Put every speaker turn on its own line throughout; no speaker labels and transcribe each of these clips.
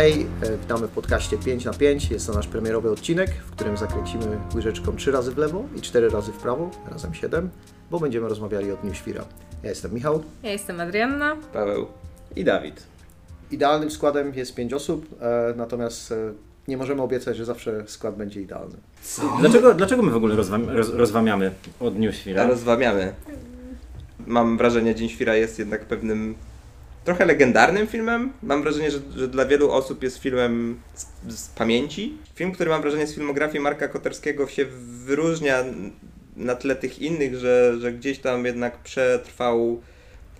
Hej, e, witamy w podcaście 5 na 5. Jest to nasz premierowy odcinek, w którym zakręcimy łyżeczką 3 razy w lewo i 4 razy w prawo, razem 7, bo będziemy rozmawiali o Dniu Świra. Ja jestem Michał.
Ja jestem Adrianna.
Paweł i Dawid.
Idealnym składem jest 5 osób, e, natomiast e, nie możemy obiecać, że zawsze skład będzie idealny.
Dlaczego, dlaczego my w ogóle rozwam, roz, rozwamiamy o Dniu Świra?
Rozwamiamy. Mam wrażenie, Dzień Świra jest jednak pewnym trochę legendarnym filmem. Mam wrażenie, że, że dla wielu osób jest filmem z, z pamięci. Film, który mam wrażenie z filmografii Marka Koterskiego się wyróżnia na tle tych innych, że, że gdzieś tam jednak przetrwał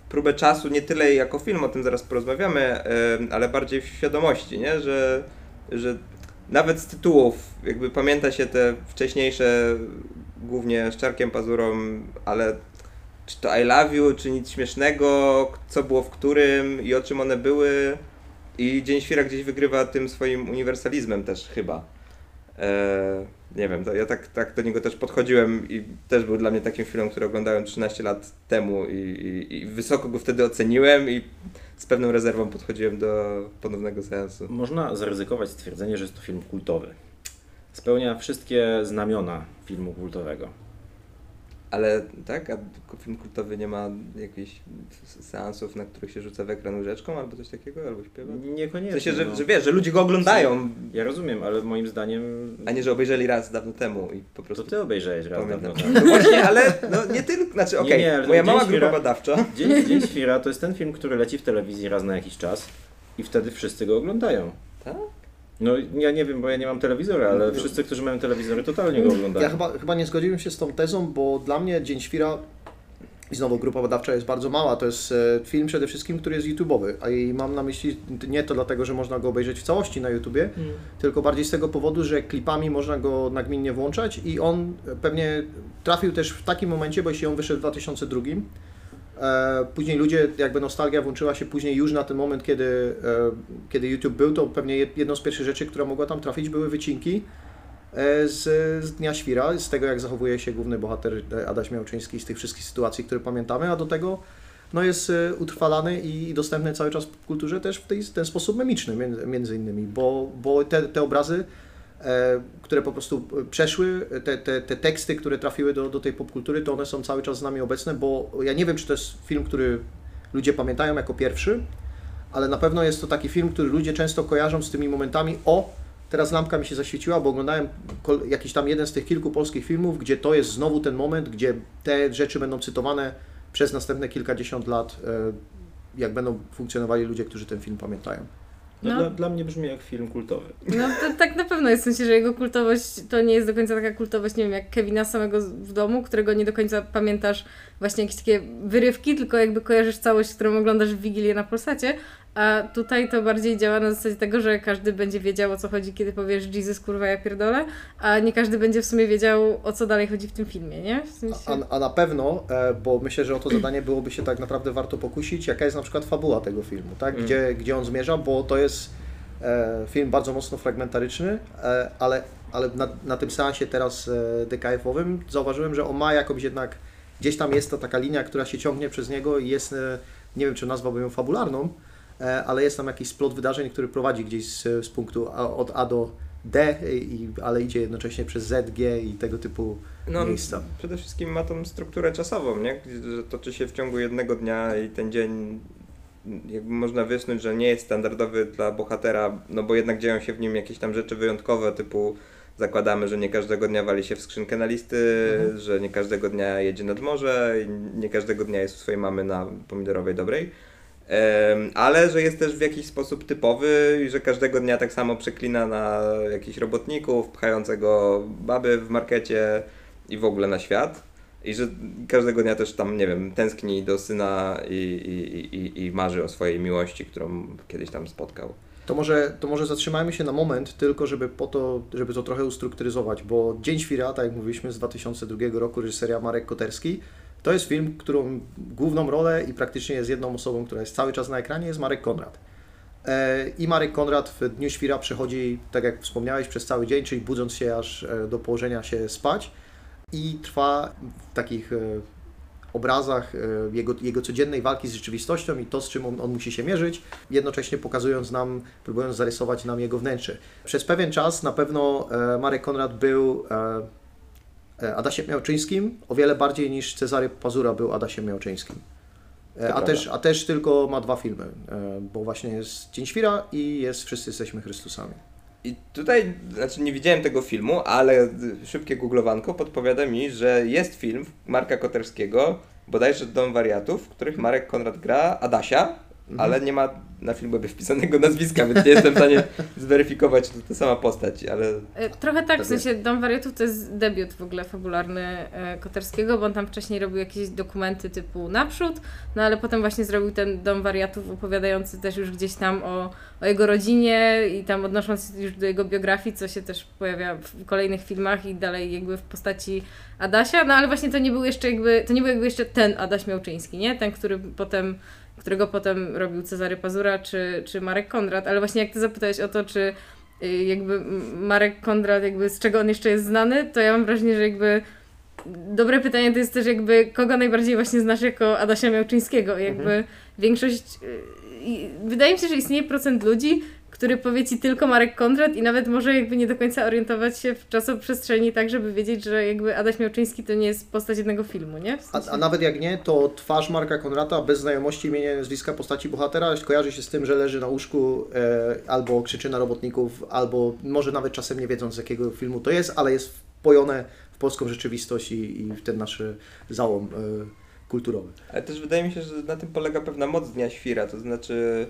próbę czasu, nie tyle jako film, o tym zaraz porozmawiamy, ale bardziej w świadomości, nie? Że, że nawet z tytułów jakby pamięta się te wcześniejsze, głównie z Czarkiem Pazurą, ale czy to I love you, czy nic śmiesznego, co było w którym i o czym one były. I Dzień Świra gdzieś wygrywa tym swoim uniwersalizmem też chyba. Eee, nie wiem, ja tak, tak do niego też podchodziłem i też był dla mnie takim filmem, który oglądałem 13 lat temu i, i, i wysoko go wtedy oceniłem i z pewną rezerwą podchodziłem do ponownego seansu.
Można zaryzykować stwierdzenie, że jest to film kultowy. Spełnia wszystkie znamiona filmu kultowego.
Ale tak, a film kultowy nie ma jakichś seansów, na których się rzuca w ekran łyżeczką albo coś takiego, albo śpiewa?
Niekoniecznie.
W sensie, że,
no.
że wiesz, że ludzie go oglądają.
Ja rozumiem, ale moim zdaniem...
A nie, że obejrzeli raz dawno temu i po prostu...
To ty obejrzałeś raz
Pamiętam.
dawno temu.
No właśnie, ale no nie tylko, znaczy okej,
Nie, nie, ale
moja mała
Świra-
grupa badawcza.
Dzień, Dzień Świra to jest ten film, który leci w telewizji raz na jakiś czas i wtedy wszyscy go oglądają.
Tak?
No ja nie wiem, bo ja nie mam telewizora, ale wszyscy, którzy mają telewizory, totalnie go oglądają.
Ja chyba, chyba nie zgodziłem się z tą tezą, bo dla mnie Dzień Świra i znowu grupa badawcza jest bardzo mała. To jest e, film przede wszystkim, który jest YouTube'owy. A i mam na myśli nie to dlatego, że można go obejrzeć w całości na YouTubie, tylko bardziej z tego powodu, że klipami można go nagminnie włączać i on pewnie trafił też w takim momencie, bo jeśli on wyszedł w 2002, e, później ludzie, jakby nostalgia włączyła się później już na ten moment, kiedy, e, kiedy YouTube był, to pewnie jed- jedną z pierwszych rzeczy, która mogła tam trafić, były wycinki e, z, z Dnia Świra, z tego jak zachowuje się główny bohater e, Adaś Miałczyński, z tych wszystkich sytuacji, które pamiętamy, a do tego no, jest e, utrwalany i dostępny cały czas w kulturze też w tej, ten sposób memiczny między, między innymi, bo, bo te, te obrazy, e, które po prostu przeszły, te, te, te teksty, które trafiły do, do tej popkultury, to one są cały czas z nami obecne, bo ja nie wiem, czy to jest film, który ludzie pamiętają jako pierwszy, ale na pewno jest to taki film, który ludzie często kojarzą z tymi momentami, o, teraz lampka mi się zaświeciła, bo oglądałem jakiś tam jeden z tych kilku polskich filmów, gdzie to jest znowu ten moment, gdzie te rzeczy będą cytowane przez następne kilkadziesiąt lat, e, jak będą funkcjonowali ludzie, którzy ten film pamiętają.
No. Dla, dla mnie brzmi jak film kultowy.
No to tak na pewno jest w sensie, że jego kultowość to nie jest do końca taka kultowość, nie wiem, jak Kevina samego w domu, którego nie do końca pamiętasz właśnie jakieś takie wyrywki, tylko jakby kojarzysz całość, którą oglądasz w Wigilię na Polsacie, a tutaj to bardziej działa na zasadzie tego, że każdy będzie wiedział o co chodzi, kiedy powiesz Jesus kurwa ja pierdolę, a nie każdy będzie w sumie wiedział o co dalej chodzi w tym filmie, nie? W sensie...
A, a na pewno, e, bo myślę, że o to zadanie byłoby się tak naprawdę warto pokusić, jaka jest na przykład fabuła tego filmu, tak?
Mm.
Gdzie, gdzie on zmierza, bo to jest e, film bardzo mocno fragmentaryczny, e, ale, ale na, na tym seansie teraz DKF-owym zauważyłem, że on ma jakąś jednak, gdzieś tam jest to taka linia, która się ciągnie przez niego i jest, nie wiem czy nazwałbym ją fabularną, ale jest tam jakiś splot wydarzeń, który prowadzi gdzieś z, z punktu A, od A do D, i, ale idzie jednocześnie przez Z, G i tego typu
No,
miejsca.
przede wszystkim ma tą strukturę czasową, nie? Że toczy się w ciągu jednego dnia i ten dzień jakby można wysnuć, że nie jest standardowy dla bohatera, no bo jednak dzieją się w nim jakieś tam rzeczy wyjątkowe, typu zakładamy, że nie każdego dnia wali się w skrzynkę na listy, że nie każdego dnia jedzie nad morze nie każdego dnia jest u swojej mamy na pomidorowej dobrej. Ale że jest też w jakiś sposób typowy i że każdego dnia tak samo przeklina na jakichś robotników, pchającego baby w markecie i w ogóle na świat. I że każdego dnia też tam, nie wiem, tęskni do syna i, i, i, i marzy o swojej miłości, którą kiedyś tam spotkał.
To może, to może zatrzymajmy się na moment, tylko żeby po to, żeby to trochę ustrukturyzować, bo Dzień Świra, tak jak mówiliśmy, z 2002 roku, reżyseria Marek Koterski, to jest film, którą główną rolę i praktycznie jest jedną osobą, która jest cały czas na ekranie, jest Marek Konrad. E, I Marek Konrad w Dniu Świra przechodzi, tak jak wspomniałeś, przez cały dzień, czyli budząc się aż e, do położenia się spać i trwa w takich e, obrazach jego, jego codziennej walki z rzeczywistością i to, z czym on, on musi się mierzyć, jednocześnie pokazując nam, próbując zarysować nam jego wnętrze. Przez pewien czas na pewno Marek Konrad był Adasiem Miałczyńskim, o wiele bardziej niż Cezary Pazura był Adasiem Miałczyńskim. E,
To
A też, a też tylko ma dwa filmy, e, bo właśnie jest Dzień Świra i jest Wszyscy jesteśmy Chrystusami.
I tutaj, znaczy nie widziałem tego filmu, ale szybkie googlowanko podpowiada mi, że jest film Marka Koterskiego, bodajże Dom Wariatów, w których Marek Konrad gra Adasia, ale nie ma na filmie wpisanego nazwiska, więc nie jestem w stanie zweryfikować, czy to ta sama postać, ale
E, Trochę tak, w sensie Dom Wariatów to jest debiut w ogóle fabularny e, Koterskiego, bo on tam wcześniej robił jakieś dokumenty typu Naprzód, no ale potem właśnie zrobił ten Dom Wariatów opowiadający też już gdzieś tam o, o jego rodzinie i tam odnosząc się już do jego biografii, co się też pojawia w kolejnych filmach i dalej jakby w postaci Adasia, no ale właśnie to nie był jeszcze jakby, to nie był jakby jeszcze ten Adaś Miałczyński, nie? Ten, który potem którego potem robił Cezary Pazura czy, czy Marek Konrad, ale właśnie jak ty zapytałeś o to, czy y, jakby Marek Konrad, jakby z czego on jeszcze jest znany, to ja mam wrażenie, że jakby dobre pytanie to jest też jakby kogo najbardziej właśnie znasz jako Adasia Miałczyńskiego. Jakby większość, y, wydaje mi się, że istnieje procent ludzi, który powie ci tylko Marek Konrad i nawet może jakby nie do końca orientować się w czasoprzestrzeni tak, żeby wiedzieć, że jakby Adaś Miałczyński to nie jest postać jednego filmu, nie? W
A,
sensie-
a nawet jak nie, to twarz Marka Konrata bez znajomości imienia i nazwiska postaci bohatera kojarzy się z tym, że leży na łóżku e, albo krzyczy na robotników, albo może nawet czasem nie wiedząc z jakiego filmu to jest, ale jest wpojone w polską rzeczywistość i, i w ten nasz załom e, kulturowy.
Ale też wydaje mi się, że na tym polega pewna moc Dnia Świra, to znaczy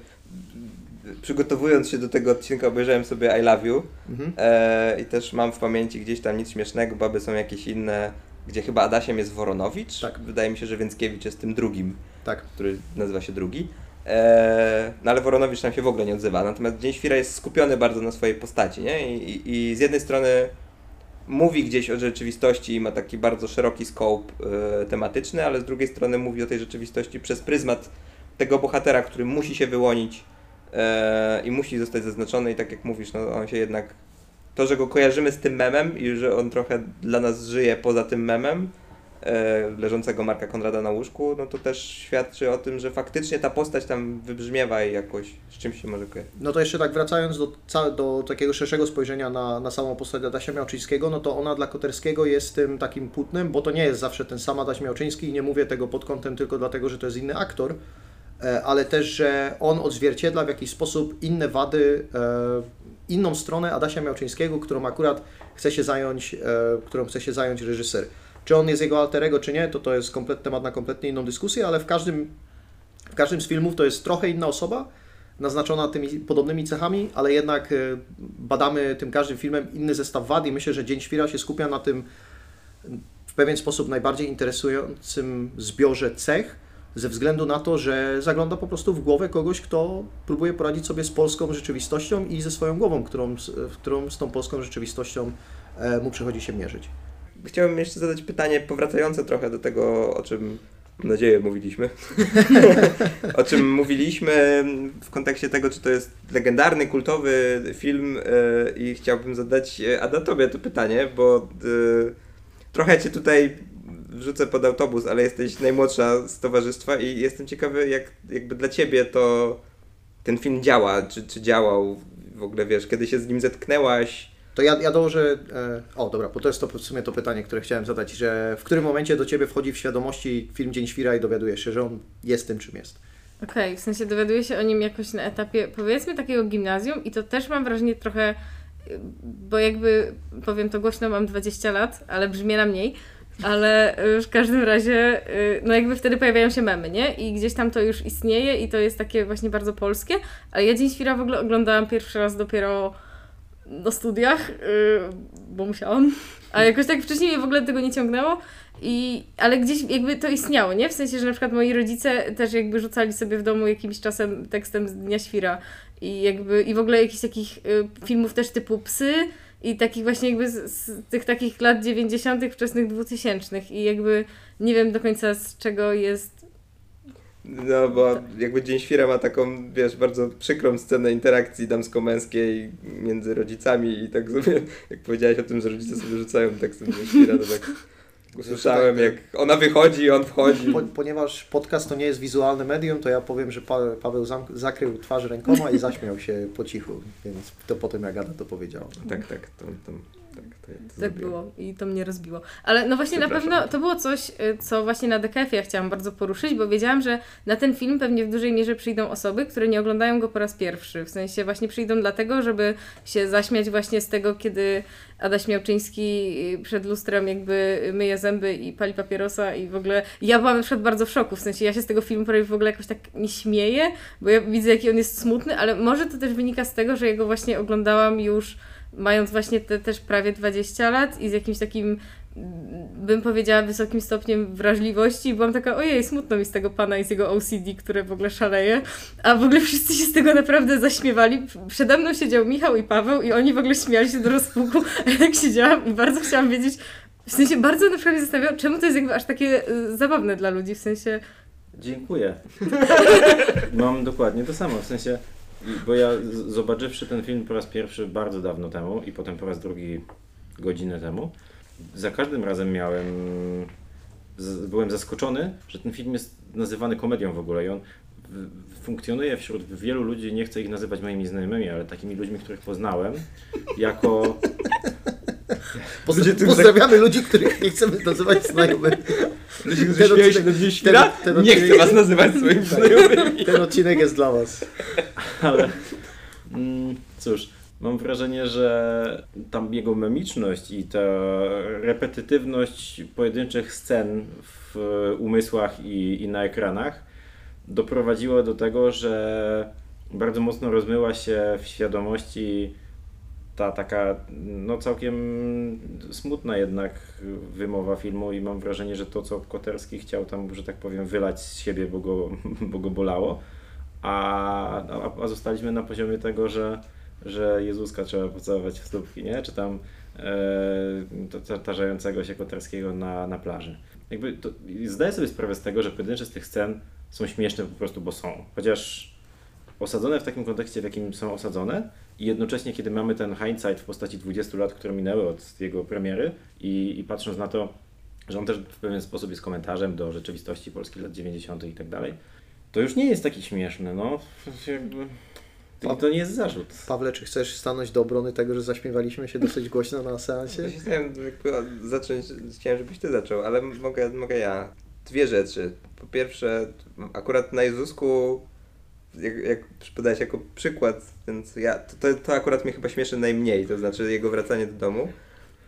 przygotowując się do tego odcinka obejrzałem sobie I Love You
Mhm.
e, i też mam w pamięci gdzieś tam nic śmiesznego, baby są jakieś inne, gdzie chyba Adasiem jest Woronowicz,
Tak.
wydaje mi się, że Więckiewicz jest tym drugim,
Tak.
który nazywa się drugi. E, no ale Woronowicz tam się w ogóle nie odzywa, natomiast Dzień Świra jest skupiony bardzo na swojej postaci, nie? I, i, i z jednej strony mówi gdzieś o rzeczywistości i ma taki bardzo szeroki scope e, tematyczny, ale z drugiej strony mówi o tej rzeczywistości przez pryzmat tego bohatera, który musi się wyłonić i musi zostać zaznaczony i tak jak mówisz, no on się jednak to, że go kojarzymy z tym memem i że on trochę dla nas żyje poza tym memem e, leżącego Marka Konrada na łóżku, no to też świadczy o tym, że faktycznie ta postać tam wybrzmiewa i jakoś z czymś się może kojarzyć.
No to jeszcze tak wracając do, do takiego szerszego spojrzenia na, na samą postać Adasia Miałczyńskiego, no to ona dla Koterskiego jest tym takim płótnem, bo to nie jest zawsze ten sam Adaś Miałczyński i nie mówię tego pod kątem tylko dlatego, że to jest inny aktor, e, ale też, że on odzwierciedla w jakiś sposób inne wady, e, inną stronę Adasia Miałczyńskiego, którą akurat chce się zająć, e, którą chce się zająć reżyser. Czy on jest jego alterego, czy nie, to to jest komplet, temat na kompletnie inną dyskusję, ale w każdym, w każdym z filmów to jest trochę inna osoba, naznaczona tymi podobnymi cechami, ale jednak e, badamy tym każdym filmem inny zestaw wad i myślę, że Dzień Świra się skupia na tym w pewien sposób najbardziej interesującym zbiorze cech, ze względu na to, że zagląda po prostu w głowę kogoś, kto próbuje poradzić sobie z polską rzeczywistością i ze swoją głową, którą, którą z tą polską rzeczywistością e, mu przychodzi się mierzyć.
Chciałbym jeszcze zadać pytanie powracające trochę do tego, o czym mam nadzieję mówiliśmy. o czym mówiliśmy w kontekście tego, czy to jest legendarny, kultowy film e, i chciałbym zadać e, Ada tobie to pytanie, bo e, trochę cię tutaj wrzucę pod autobus, ale jesteś najmłodsza z towarzystwa i jestem ciekawy, jak jakby dla ciebie to ten film działa, czy, czy działał w ogóle, wiesz, kiedy się z nim zetknęłaś,
To ja, ja dołożę. E, o, dobra, bo to jest to w sumie to pytanie, które chciałem zadać, że w którym momencie do ciebie wchodzi w świadomości film Dzień Świra i dowiadujesz się, że on jest tym, czym jest.
Okej, w sensie dowiaduję się o nim jakoś na etapie powiedzmy takiego gimnazjum i to też mam wrażenie trochę, bo jakby powiem to głośno, mam 20 lat, ale brzmi na mniej, ale y, w każdym razie, y, no jakby wtedy pojawiają się memy, nie? I gdzieś tam to już istnieje i to jest takie właśnie bardzo polskie, ale ja Dzień Świra w ogóle oglądałam pierwszy raz dopiero na studiach, y, bo musiałam, a jakoś tak wcześniej mnie w ogóle tego nie ciągnęło. I, ale gdzieś jakby to istniało, nie? W sensie, że na przykład moi rodzice też jakby rzucali sobie w domu jakimś czasem tekstem z Dnia Świra i jakby i w ogóle jakichś takich filmów też typu Psy i takich właśnie jakby z, z tych takich lat 90., wczesnych 2000 i jakby nie wiem do końca z czego jest
No, bo jakby Dzień Świra ma taką, wiesz, bardzo przykrą scenę interakcji damsko-męskiej między rodzicami i tak sobie, jak powiedziałeś o tym, że rodzice sobie rzucają tekstem Dzień Świra, to tak Usłyszałem, jak ona wychodzi i on wchodzi.
Po, ponieważ podcast to nie jest wizualne medium, to ja powiem, że pa, Paweł zamk- zakrył twarz rękoma i zaśmiał się po cichu, więc to potem jak Ada to powiedziała.
Tak, tak, to, to, tak, to, to
Tak było i to mnie rozbiło. Ale no właśnie na pewno to było coś, y, co właśnie na DKF ja chciałam bardzo poruszyć, bo wiedziałam, że na ten film pewnie w dużej mierze przyjdą osoby, które nie oglądają go po raz pierwszy. W sensie właśnie przyjdą dlatego, żeby się zaśmiać właśnie z tego, kiedy Adaś Miałczyński y, przed lustrem jakby myje zęby i pali papierosa i w ogóle ja byłam na przykład bardzo w szoku, w sensie ja się z tego filmu prawie w ogóle jakoś tak nie śmieję, bo ja widzę jaki on jest smutny, ale może to też wynika z tego, że ja go właśnie oglądałam już mając właśnie te też prawie 20 lat i z jakimś takim bym powiedziała wysokim stopniem wrażliwości i byłam taka, ojej, smutno mi z tego pana i z jego OCD, które w ogóle szaleje, a w ogóle wszyscy się z tego naprawdę zaśmiewali. Przede mną siedział Michał i Paweł i oni w ogóle śmiali się do rozpuku, a ja tak siedziałam i bardzo chciałam wiedzieć, w sensie bardzo na przykład mnie zastanawiałam, czemu to jest jakby aż takie y, zabawne dla ludzi, w sensie
Dziękuję. Mam dokładnie to samo, w sensie, bo ja zobaczywszy ten film po raz pierwszy bardzo dawno temu i potem po raz drugi godzinę temu, za każdym razem miałem, byłem zaskoczony, że ten film jest nazywany komedią w ogóle i on funkcjonuje wśród wielu ludzi, nie chcę ich nazywać moimi znajomymi, ale takimi ludźmi, których poznałem, jako
Pozdrawiamy ludzi, których nie chcemy nazywać znajomymi.
Ludzie,
Ten
którzy
odcinek-
do
ten
nie chcę was nazywać swoimi znajomymi.
Ten odcinek jest dla Was.
ale mm, cóż, mam wrażenie, że tam jego memiczność i ta repetytywność pojedynczych scen w umysłach i, i na ekranach doprowadziła do tego, że bardzo mocno rozmyła się w świadomości ta taka no całkiem smutna jednak wymowa filmu i mam wrażenie, że to co Koterski chciał tam, że tak powiem, wylać z siebie, bo go, bo go bolało, a, a, a zostaliśmy na poziomie tego, że, że Jezuska trzeba pocałować w stópki, nie? Czy tam e, tarzającego się Koterskiego na, na plaży. Jakby to, zdaję sobie sprawę z tego, że pojedyncze z tych scen są śmieszne po prostu, bo są. Chociaż osadzone w takim kontekście, w jakim są osadzone i jednocześnie, kiedy mamy ten hindsight w postaci 20 lat, które minęły od jego premiery i, i patrząc na to, że on też w pewien sposób jest komentarzem do rzeczywistości polskich lat 90. i tak dalej, to już nie jest taki śmieszny, no. Jakby, to, to nie jest zarzut.
Pawle, czy chcesz stanąć do obrony tego, że zaśmiewaliśmy się dosyć głośno na seansie?
Ja chciałem zacząć, chciałem, żebyś ty zaczął, ale mogę, mogę ja. Dwie rzeczy. Po pierwsze, akurat na Jezusku, jak, jak podałeś jako przykład, więc ja, to, to, akurat mnie chyba śmieszy najmniej, to znaczy jego wracanie do domu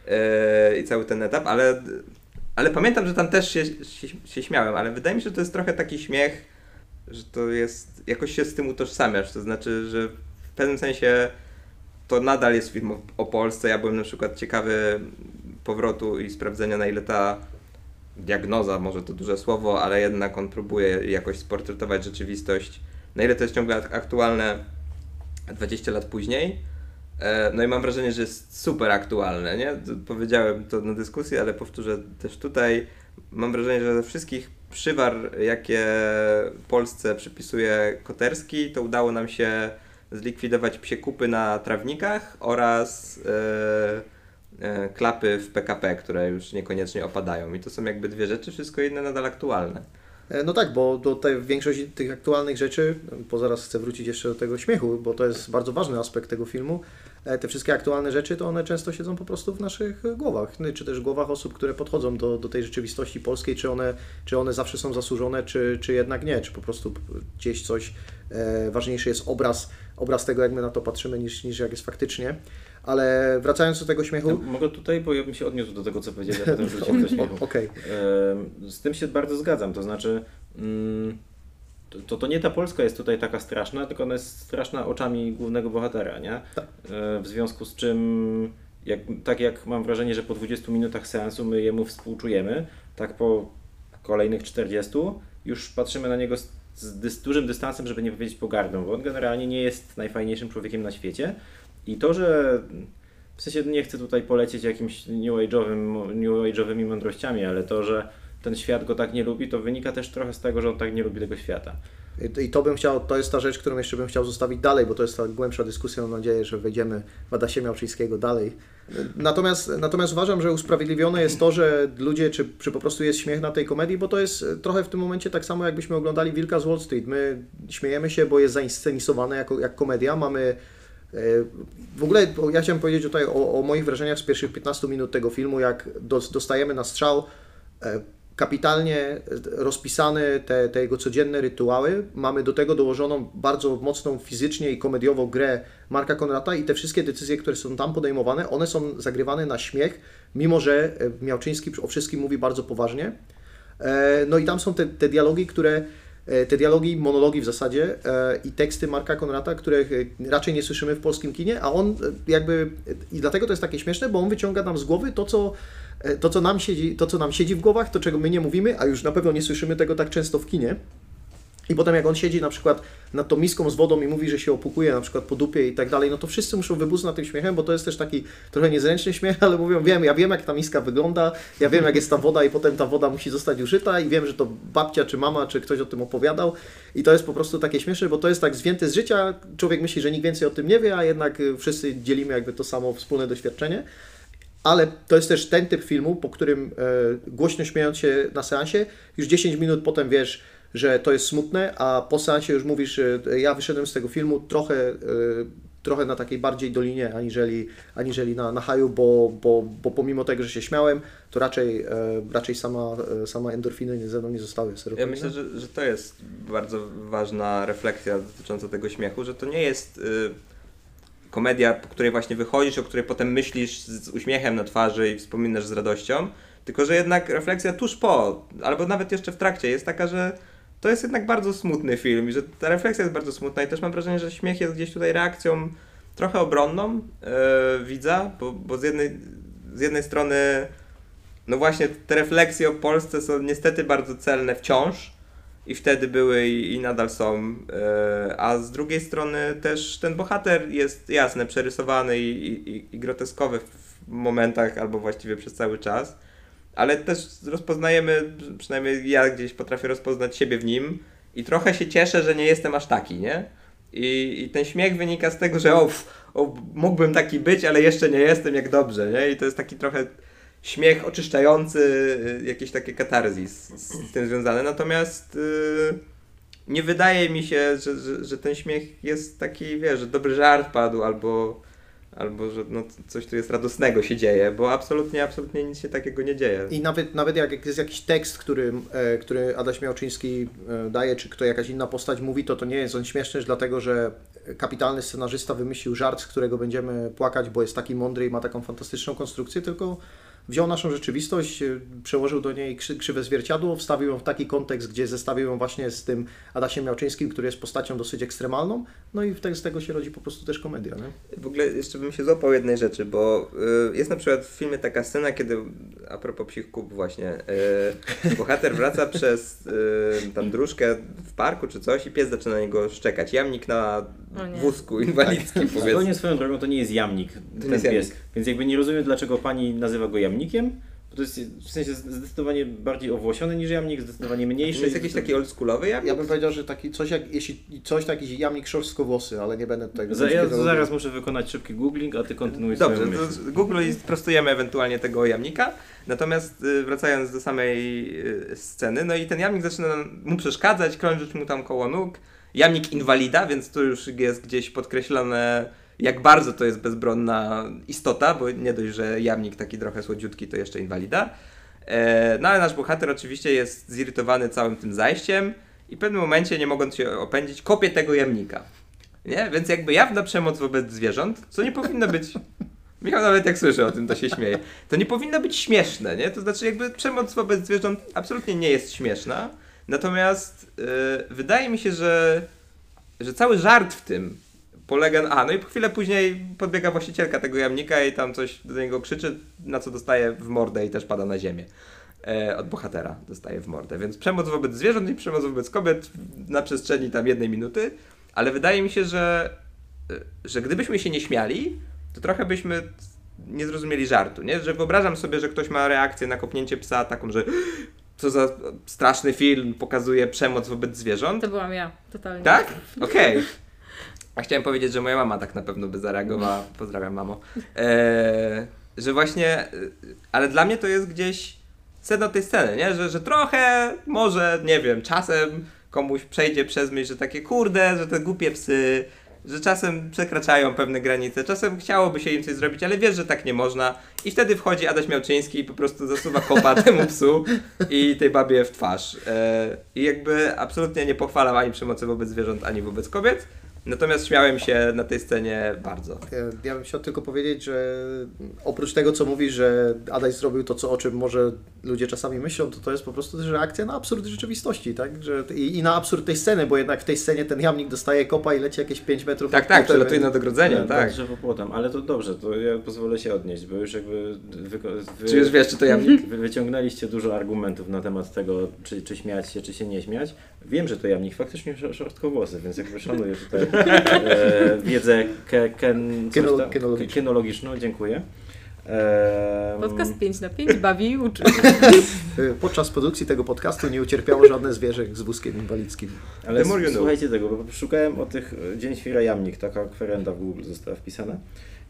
e, i cały ten etap, ale, ale pamiętam, że tam też się, się, się śmiałem, ale wydaje mi się, że to jest trochę taki śmiech, że to jest, jakoś się z tym utożsamiasz, to znaczy, że w pewnym sensie to nadal jest film o, o Polsce. Ja byłem na przykład ciekawy powrotu i sprawdzenia, na ile ta diagnoza, może to duże słowo, ale jednak on próbuje jakoś sportretować rzeczywistość, na ile to jest ciągle ak- aktualne 20 lat później. E, No i mam wrażenie, że jest super aktualne, nie? Powiedziałem to na dyskusji, ale powtórzę też tutaj. Mam wrażenie, że ze wszystkich przywar, jakie Polsce przypisuje Koterski, to udało nam się zlikwidować psie kupy na trawnikach oraz e, e, klapy w PKP, które już niekoniecznie opadają. I to są jakby dwie rzeczy, wszystko inne nadal aktualne.
E, No tak, bo tej, większość tych aktualnych rzeczy, bo zaraz chcę wrócić jeszcze do tego śmiechu, bo to jest bardzo ważny aspekt tego filmu. E, Te wszystkie aktualne rzeczy, to one często siedzą po prostu w naszych głowach, no, czy też głowach osób, które podchodzą do, do tej rzeczywistości polskiej, czy one, czy one zawsze są zasłużone, czy, czy jednak nie, czy po prostu gdzieś coś e, ważniejszy jest obraz, obraz tego, jak my na to patrzymy, niż, niż jak jest faktycznie. Ale wracając do tego śmiechu.
Ja mogę tutaj, bo ja bym się odniósł do tego, co powiedzieli, a potem wróciłem do śmiechu.
O-.
Em, Z tym się bardzo zgadzam, to znaczy mm, to- to, nie ta Polska jest tutaj taka straszna, tylko ona jest straszna oczami głównego bohatera, nie?
Tak.
E, W związku z czym, jak, tak jak mam wrażenie, że po 20 minutach seansu my jemu współczujemy, tak po kolejnych 40 już patrzymy na niego z, z dużym dystansem, żeby nie powiedzieć pogardą, bo on generalnie nie jest najfajniejszym człowiekiem na świecie i to, że w sensie nie chcę tutaj polecieć jakimś new age'owym, new age'owymi mądrościami, ale to, że ten świat go tak nie lubi, to wynika też trochę z tego, że on tak nie lubi tego świata.
I to bym chciał, to jest ta rzecz, którą jeszcze bym chciał zostawić dalej, bo to jest ta głębsza dyskusja. Mam nadzieję, że wejdziemy w Adasia Miałczyńskiego dalej. Natomiast, natomiast uważam, że usprawiedliwione jest to, że ludzie, czy, czy po prostu jest śmiech na tej komedii, bo to jest trochę w tym momencie tak samo, jakbyśmy oglądali Wilka z Wall Street. My śmiejemy się, bo jest zainscenizowane jako, jak komedia. Mamy e, w ogóle ja chciałem powiedzieć tutaj o, o moich wrażeniach z pierwszych 15 minut tego filmu, jak dostajemy na strzał e, kapitalnie rozpisane te, te jego codzienne rytuały. Mamy do tego dołożoną bardzo mocną fizycznie i komediowo grę Marka Konrata i te wszystkie decyzje, które są tam podejmowane, one są zagrywane na śmiech, mimo że e, Miałczyński o wszystkim mówi bardzo poważnie. E, no i tam są te, te dialogi, które e, te dialogi, monologi w zasadzie i teksty Marka Konrata, których raczej nie słyszymy w polskim kinie, a on jakby, i dlatego to jest takie śmieszne, bo on wyciąga nam z głowy to, co E, to co, nam siedzi, to, co nam siedzi w głowach, to czego my nie mówimy, a już na pewno nie słyszymy tego tak często w kinie. I potem jak on siedzi na przykład nad tą miską z wodą i mówi, że się opukuje na przykład po dupie i tak dalej, no to wszyscy muszą wybuznąć na tym śmiechem, bo to jest też taki trochę niezręczny śmiech, ale mówią, wiem, ja wiem jak ta miska wygląda, ja wiem jak jest ta woda i potem ta woda musi zostać użyta i wiem, że to babcia czy mama czy ktoś o tym opowiadał i to jest po prostu takie śmieszne, bo to jest tak zwięte z życia, człowiek myśli, że nikt więcej o tym nie wie, a jednak wszyscy dzielimy jakby to samo wspólne doświadczenie. Ale to jest też ten typ filmu, po którym e, głośno śmiejąc się na seansie, już 10 minut potem wiesz, że to jest smutne, a po seansie już mówisz, ja wyszedłem z tego filmu trochę, e, trochę na takiej bardziej dolinie, aniżeli, aniżeli na, na haju, bo, bo, bo pomimo tego, że się śmiałem, to raczej, e, raczej sama, e, sama endorfiny ze mną nie zostały.
Ja myślę, że, że to jest bardzo ważna refleksja dotycząca tego śmiechu, że to nie jest... Komedia, po której właśnie wychodzisz, o której potem myślisz z uśmiechem na twarzy i wspominasz z radością, tylko że jednak refleksja tuż po, albo nawet jeszcze w trakcie jest taka, że to jest jednak bardzo smutny film i że ta refleksja jest bardzo smutna i też mam wrażenie, że śmiech jest gdzieś tutaj reakcją trochę obronną yy, widza, bo, bo z, jednej, z jednej strony no właśnie te refleksje o Polsce są niestety bardzo celne wciąż, i wtedy były i, i nadal są. E, a z drugiej strony też ten bohater jest jasne, przerysowany i, i, i groteskowy w momentach, albo właściwie przez cały czas. Ale też rozpoznajemy, przynajmniej ja gdzieś potrafię rozpoznać siebie w nim i trochę się cieszę, że nie jestem aż taki, nie? I, i ten śmiech wynika z tego, że o, o, mógłbym taki być, ale jeszcze nie jestem, jak dobrze, nie? I to jest taki trochę śmiech oczyszczający, y, jakieś takie katarzis z, tym związane. Natomiast yy, nie wydaje mi się, że, że, że, ten śmiech jest taki, wiesz, że dobry żart padł albo, albo że no, coś tu jest radosnego się dzieje, bo absolutnie, absolutnie nic się takiego nie dzieje.
I nawet, nawet jak jest jakiś tekst, który, e, który Adaś Miałczyński e, daje, czy kto jakaś inna postać mówi, to to nie jest on śmieszny, dlatego że kapitalny scenarzysta wymyślił żart, z którego będziemy płakać, bo jest taki mądry i ma taką fantastyczną konstrukcję, tylko wziął naszą rzeczywistość, y, przełożył do niej krzywe zwierciadło, wstawił ją w taki kontekst, gdzie zestawił ją właśnie z tym Adasiem Miałczyńskim, który jest postacią dosyć ekstremalną, no i z tego się rodzi po prostu też komedia. Nie?
W ogóle jeszcze bym się złapał jednej rzeczy, bo y, jest na przykład w filmie taka scena, kiedy, a propos psich kub właśnie, y, bohater wraca przez y, tam dróżkę w parku czy coś i pies zaczyna na niego szczekać. Jamnik na wózku inwalidzkim tak. powiedzmy.
Zupełnie swoją drogą to nie jest jamnik, ten jest pies. Jamnik. Więc jakby nie rozumiem, dlaczego pani nazywa go jamnikiem, bo to jest w sensie zdecydowanie bardziej owłosiony niż jamnik, zdecydowanie mniejszy. To
jest jakiś taki oldschoolowy jamnik?
Ja bym powiedział, że taki coś jak, jeśli coś taki jamnik szorstko-włosy, ale nie będę tego...
Za, ja zaraz muszę wykonać szybki googling, a ty kontynuuj
Dobrze, to Google i sprostujemy ewentualnie tego jamnika. Natomiast y, wracając do samej y, sceny, no i ten jamnik zaczyna mu przeszkadzać, krążyć mu tam koło nóg. Jamnik inwalida, więc to już jest gdzieś podkreślone jak bardzo to jest bezbronna istota, bo nie dość, że jamnik taki trochę słodziutki, to jeszcze inwalida. E, no ale nasz bohater oczywiście jest zirytowany całym tym zajściem i w pewnym momencie, nie mogąc się opędzić, kopie tego jamnika. Nie? Więc jakby jawna przemoc wobec zwierząt, co nie powinno być... Michał nawet jak słyszy o tym, to się śmieje. To nie powinno być śmieszne, nie? To znaczy jakby przemoc wobec zwierząt absolutnie nie jest śmieszna. Natomiast yy, wydaje mi się, że, że cały żart w tym polega A, no i po chwilę później podbiega właścicielka tego jamnika i tam coś do niego krzyczy, na co dostaje w mordę i też pada na ziemię. E, od bohatera dostaje w mordę. Więc przemoc wobec zwierząt i przemoc wobec kobiet na przestrzeni tam jednej minuty, ale wydaje mi się, że, e, że gdybyśmy się nie śmiali, to trochę byśmy nie zrozumieli żartu, nie? Że wyobrażam sobie, że ktoś ma reakcję na kopnięcie psa taką, że co za straszny film pokazuje przemoc wobec zwierząt.
To byłam ja, totalnie.
Tak? Okej. A chciałem powiedzieć, że moja mama tak na pewno by zareagowała. Pozdrawiam, mamo. Eee, że właśnie, e, ale dla mnie to jest gdzieś sedno tej sceny, nie? Że, że trochę, może, nie wiem, czasem komuś przejdzie przez myśl, że takie kurde, że te głupie psy, że czasem przekraczają pewne granice, czasem chciałoby się im coś zrobić, ale wiesz, że tak nie można. I wtedy wchodzi Adaś Miałczyński i po prostu zasuwa kopa temu psu i tej babie w twarz. E, I jakby absolutnie nie pochwalam ani przemocy wobec zwierząt, ani wobec kobiet. Natomiast śmiałem się na tej scenie bardzo.
Ja, ja bym chciał tylko powiedzieć, że oprócz tego, co mówi, że Adaś zrobił to, co, o czym może ludzie czasami myślą, to to jest po prostu też reakcja na absurd rzeczywistości, tak? Że, i, I na absurd tej sceny, bo jednak w tej scenie ten jamnik dostaje kopa i leci jakieś 5 metrów.
Tak, tak, przelatuje nad ogrodzeniem,
Tak,
tak.
drzewo płotem, ale to dobrze, to ja pozwolę się odnieść, bo już jakby wy, wy,
Czy już wiesz, czy to jamnik?
wy wyciągnęliście dużo argumentów na temat tego, czy, czy śmiać się, czy się nie śmiać. Wiem, że to jamnik faktycznie sz- szorstkowłosy, więc jakby szanuję tutaj e, wiedzę ke, ken,
kinologiczną.
kinologiczną, dziękuję. E,
Podcast 5 na 5 bawi i uczy.
Podczas produkcji tego podcastu nie ucierpiało żadne zwierzę z wózkiem inwalidzkim.
Ale słuchajcie tego, bo szukałem o tych e, Dzień Świra Jamnik, taka kwerenda w Google została wpisana.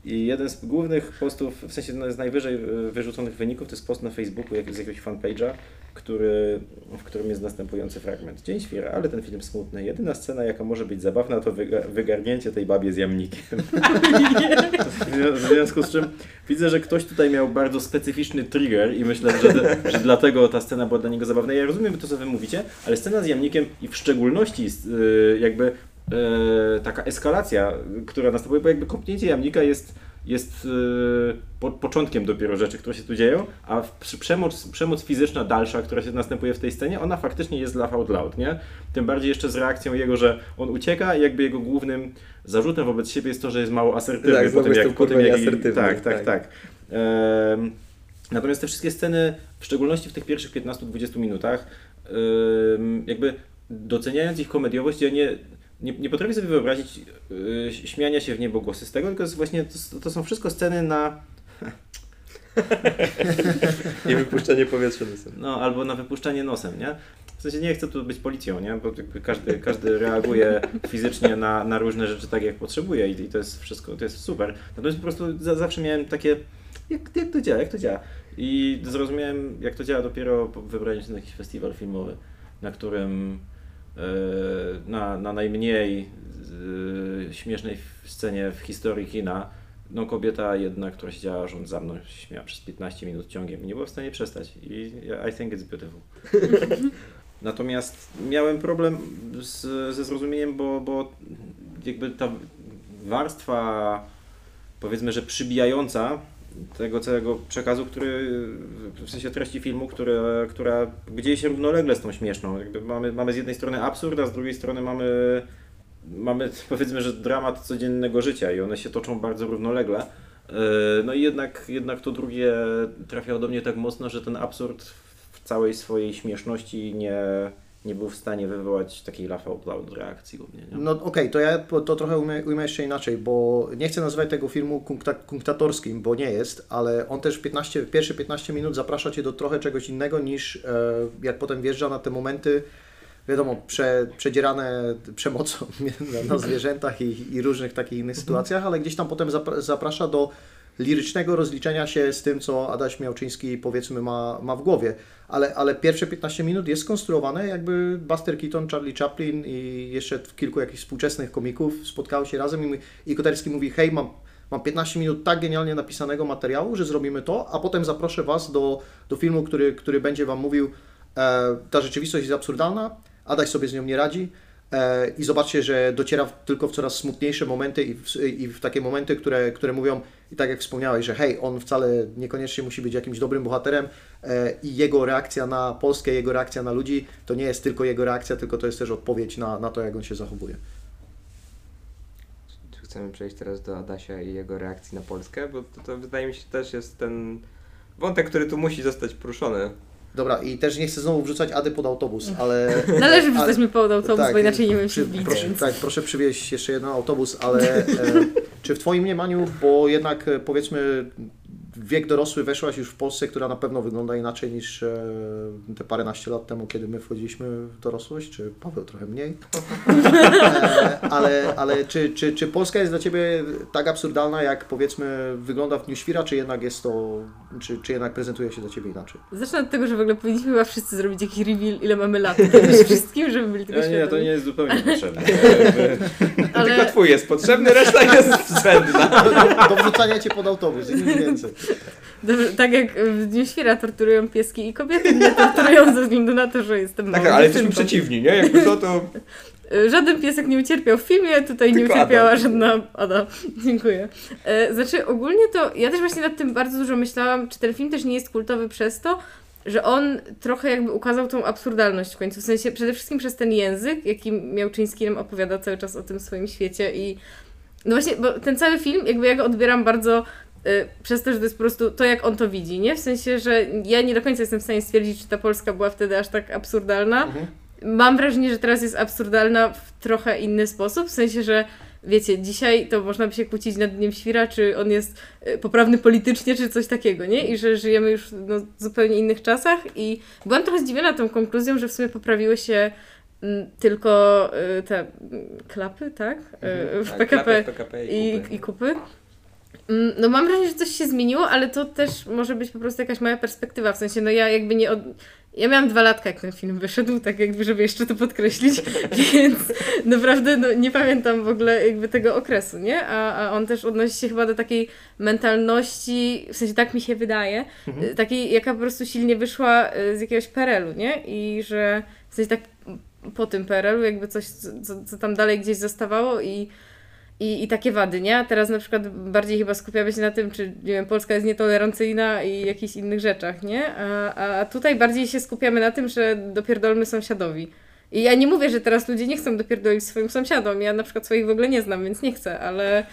I jeden z głównych postów, w sensie no, z najwyżej e, wyrzuconych wyników, to jest post na Facebooku jak, z jakiegoś fanpage'a, który, w którym jest następujący fragment. Dzień Świra, ale ten film smutny. Jedyna scena, jaka może być zabawna, to wyga- wygarnięcie tej babie z jamnikiem. W związku z czym widzę, że ktoś tutaj miał bardzo specyficzny trigger i myślę, że, że dlatego ta scena była dla niego zabawna. Ja rozumiem to, co wy mówicie, ale scena z jamnikiem i w szczególności yy, jakby yy, taka eskalacja, która następuje, bo jakby kopnięcie jamnika jest jest yy, po, początkiem dopiero rzeczy, które się tu dzieją, a w, przemoc, przemoc fizyczna dalsza, która się następuje w tej scenie, ona faktycznie jest laugh out loud, nie? Tym bardziej jeszcze z reakcją jego, że on ucieka i jakby jego głównym zarzutem wobec siebie jest to, że jest mało asertywny.
Tak,
po tym, jak, po tym, jak
nieasertywny,
Tak, tak,
tak.
tak. Natomiast te wszystkie sceny, w szczególności w tych pierwszych 15-20 minutach, jakby doceniając ich komediowość, ja nie, nie, nie potrafię sobie wyobrazić y, śmiania się w niebo głosy z tego, tylko jest właśnie to, to są wszystko sceny na
Nie wypuszczenie powietrza nosem.
No, albo na wypuszczanie nosem, nie? W sensie nie chcę tu być policją, nie? Bo każdy, każdy reaguje fizycznie na, na różne rzeczy tak, jak potrzebuje i, i to jest wszystko, to jest super. Natomiast po prostu za, zawsze miałem takie, jak, jak to działa, jak to działa? I zrozumiałem, jak to działa dopiero po wybraniu się na jakiś festiwal filmowy, na którym na, na najmniej e, śmiesznej scenie w historii kina no kobieta jedna, która siedziała rząd za mną, śmiała przez 15 minut ciągiem i nie była w stanie przestać. I I think it's beautiful. Natomiast miałem problem z, ze zrozumieniem, bo, bo jakby ta warstwa powiedzmy, że przybijająca tego całego przekazu, który w sensie treści filmu, które, która gdzieś się równolegle z tą śmieszną. Jakby mamy, mamy z jednej strony absurd, a z drugiej strony mamy mamy powiedzmy, że dramat codziennego życia i one się toczą bardzo równolegle. Yy, No i jednak, jednak to drugie trafiało do mnie tak mocno, że ten absurd w całej swojej śmieszności nie, nie był w stanie wywołać takiej out loud reakcji u mnie. Nie?
No okej, to ja to trochę ujmę, ujmę jeszcze inaczej, bo nie chcę nazywać tego filmu kunkta, kunktatorskim, bo nie jest, ale on też 15, pierwsze 15 minut zaprasza Cię do trochę czegoś innego niż e, jak potem wjeżdża na te momenty, wiadomo, prze, przedzierane przemocą na, na zwierzętach i, i różnych takich innych sytuacjach, ale gdzieś tam potem zapra, zaprasza do lirycznego rozliczenia się z tym, co Adaś Miałczyński powiedzmy ma, ma w głowie. Ale, ale pierwsze 15 minut jest skonstruowane, jakby Buster Keaton, Charlie Chaplin i jeszcze kilku jakichś współczesnych komików spotkały się razem i, i Koterski mówi, hej, mam, mam 15 minut tak genialnie napisanego materiału, że zrobimy to, a potem zaproszę Was do, do filmu, który, który będzie Wam mówił, e, ta rzeczywistość jest absurdalna, Adaś sobie z nią nie radzi, I zobaczcie, że dociera tylko w coraz smutniejsze momenty i w, i w takie momenty, które, które mówią, i tak jak wspomniałeś, że hej, on wcale niekoniecznie musi być jakimś dobrym bohaterem e, i jego reakcja na Polskę, jego reakcja na ludzi, to nie jest tylko jego reakcja, tylko to jest też odpowiedź na, na to, jak on się zachowuje.
Czy chcemy przejść teraz do Adasia i jego reakcji na Polskę? Bo to, to wydaje mi się też jest ten wątek, który tu musi zostać poruszony.
Dobra, i też nie chcę znowu wrzucać Ady pod autobus, ale...
Należy
ale-
wrzucać mi pod autobus,
tak,
bo inaczej nie wiem się
przy,
wbić.
proszę,
więc-
Tak, proszę przywieźć jeszcze jeden autobus, ale e, czy w Twoim mniemaniu, bo jednak e, powiedzmy wiek dorosły weszłaś już w Polsce, która na pewno wygląda inaczej niż e, te paręnaście lat temu, kiedy my wchodziliśmy w dorosłość, czy Paweł trochę mniej. E, ale ale czy, czy, czy Polska jest dla Ciebie tak absurdalna, jak powiedzmy wygląda w Dniu Świra, czy jednak jest to, czy, czy jednak prezentuje się dla Ciebie inaczej?
Zacznę od tego, że w ogóle powinniśmy chyba wszyscy zrobić jakiś reveal, ile mamy lat. Wszystkim, żeby byli tego
Nie, nie, to nie jest zupełnie potrzebne. Jakby-
Tylko
Ale
twój jest potrzebny, reszta jest zbędna.
Do wrzucania Cię pod autobus, i nic więcej.
Tak jak w Dniu Świra torturują pieski i kobiety mnie torturują ze względu na to, że jestem
Tak, ale jesteśmy przeciwni, nie? Jakby to, to...
Żaden piesek nie ucierpiał w filmie, tutaj nie
Tylko
ucierpiała
Adam.
żadna Ada. Dziękuję. E, Znaczy, ogólnie to ja też właśnie nad tym bardzo dużo myślałam, czy ten film też nie jest kultowy przez to, że on trochę jakby ukazał tą absurdalność w końcu. W sensie przede wszystkim przez ten język, jaki Miałczyński nam opowiada cały czas o tym swoim świecie i no właśnie, bo ten cały film, jakby ja go odbieram bardzo przez to, że to jest po prostu to, jak on to widzi, nie? W sensie, że ja nie do końca jestem w stanie stwierdzić, czy ta Polska była wtedy aż tak absurdalna.
Mhm.
Mam wrażenie, że teraz jest absurdalna w trochę inny sposób, w sensie, że wiecie, dzisiaj to można by się kłócić nad Dniem Świra, czy on jest y, poprawny politycznie, czy coś takiego, nie? I że żyjemy już no, w zupełnie innych czasach i byłam trochę zdziwiona tą konkluzją, że w sumie poprawiły się mm, tylko y, te mm, klapy, tak? Y, w
Tak,
PKP
klapy, PKP i
i,
kupy.
i kupy. Mm, No mam wrażenie, że coś się zmieniło, ale to też może być po prostu jakaś moja perspektywa, w sensie no ja jakby nie od... Ja miałam dwa latka, jak ten film wyszedł, tak jakby, żeby jeszcze to podkreślić, więc naprawdę no, nie pamiętam w ogóle jakby tego okresu, nie? A, a on też odnosi się chyba do takiej mentalności, w sensie tak mi się wydaje, y, takiej, jaka po prostu silnie wyszła y, z jakiegoś PRL-u, nie? I że w sensie tak po tym PRL-u jakby coś, co, co- co tam dalej gdzieś zostawało i i, I takie wady, nie? Teraz na przykład bardziej chyba skupiamy się na tym, czy nie wiem, Polska jest nietolerancyjna i jakichś innych rzeczach, nie? A, a tutaj bardziej się skupiamy na tym, że dopierdolmy sąsiadowi. I ja nie mówię, że teraz ludzie nie chcą dopierdolić swoim sąsiadom. Ja na przykład swoich w ogóle nie znam, więc nie chcę, ale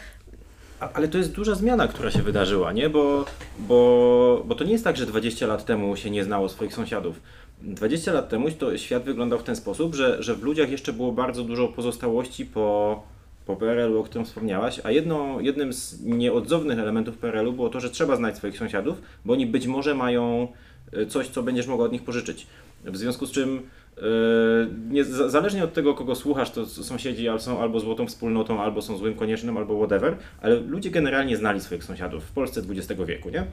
Ale to jest duża zmiana, która się wydarzyła, nie? Bo, bo, bo to nie jest tak, że 20 lat temu się nie znało swoich sąsiadów. 20 lat temu to świat wyglądał w ten sposób, że, że w ludziach jeszcze było bardzo dużo pozostałości po, po PRL-u, o którym wspomniałaś, a jedno, jednym z nieodzownych elementów PRL-u było to, że trzeba znać swoich sąsiadów, bo oni być może mają y, coś, co będziesz mogła od nich pożyczyć. W związku z czym Yy, nie, za- zależnie od tego, kogo słuchasz, to sąsiedzi al- są albo złotą wspólnotą, albo są złym koniecznym, albo whatever, ale ludzie generalnie znali swoich sąsiadów w Polsce XX wieku, nie?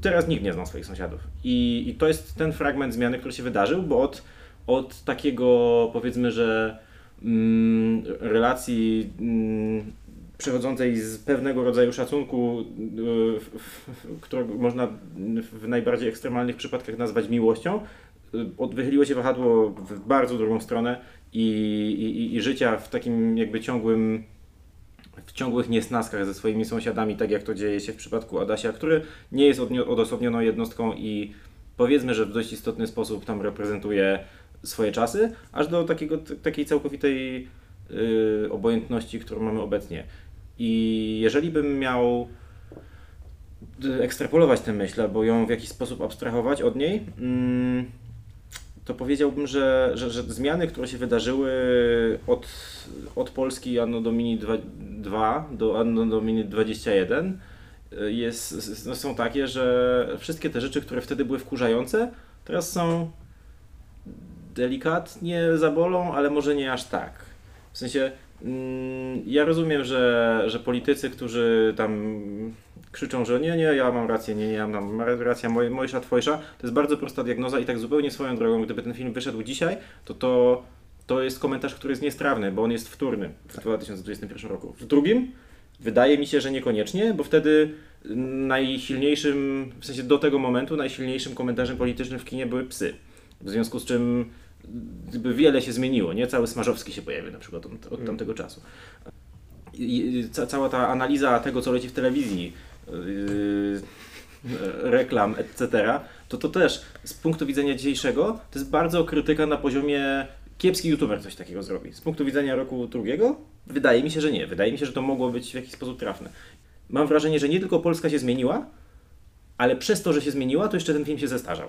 Teraz nikt nie zna swoich sąsiadów. I, i to jest ten fragment zmiany, który się wydarzył, bo od, od takiego, powiedzmy, że mm, relacji mm, przechodzącej z pewnego rodzaju szacunku, w- którego można w najbardziej ekstremalnych przypadkach nazwać miłością, y, od- wychyliło się wahadło w bardzo drugą stronę i, i, i życia w takim jakby ciągłym w ciągłych niesnaskach ze swoimi sąsiadami, tak jak to dzieje się w przypadku Adasia, który nie jest odosobnioną jednostką i powiedzmy, że w dość istotny sposób tam reprezentuje swoje czasy, aż do takiego, takiej całkowitej y, obojętności, którą mamy obecnie. I jeżeli bym miał y, ekstrapolować tę myśl, albo ją w jakiś sposób abstrahować od niej, mm, to powiedziałbym, że, że, że zmiany, które się wydarzyły od, od Polski Anno Domini 2 do Anno Domini 21 y, jest, no są takie, że wszystkie te rzeczy, które wtedy były wkurzające, teraz są delikatnie zabolą, ale może nie aż tak. W sensie, mm, ja rozumiem, że, że politycy, którzy tam krzyczą, że nie, nie, ja mam rację, nie, nie, ja mam racja, moje, mojsza, twojsza, to jest bardzo prosta diagnoza i tak zupełnie swoją drogą, gdyby ten film wyszedł dzisiaj, to to, to jest komentarz, który jest niestrawny, bo on jest wtórny w 2021 roku. W drugim, wydaje mi się, że niekoniecznie, bo wtedy najsilniejszym, w sensie do tego momentu, najsilniejszym komentarzem politycznym w kinie były psy. W związku z czym jakby wiele się zmieniło, nie? Cały Smarzowski się pojawił na przykład od, od tamtego czasu. I, i ca, cała ta analiza tego, co leci w telewizji, yy, reklam, etc., to to też z punktu widzenia dzisiejszego to jest bardzo krytyka na poziomie kiepski youtuber coś takiego zrobi. Z punktu widzenia roku drugiego wydaje mi się, że nie. Wydaje mi się, że to mogło być w jakiś sposób trafne. Mam wrażenie, że nie tylko Polska się zmieniła, ale przez to, że się zmieniła, to jeszcze ten film się zestarzał.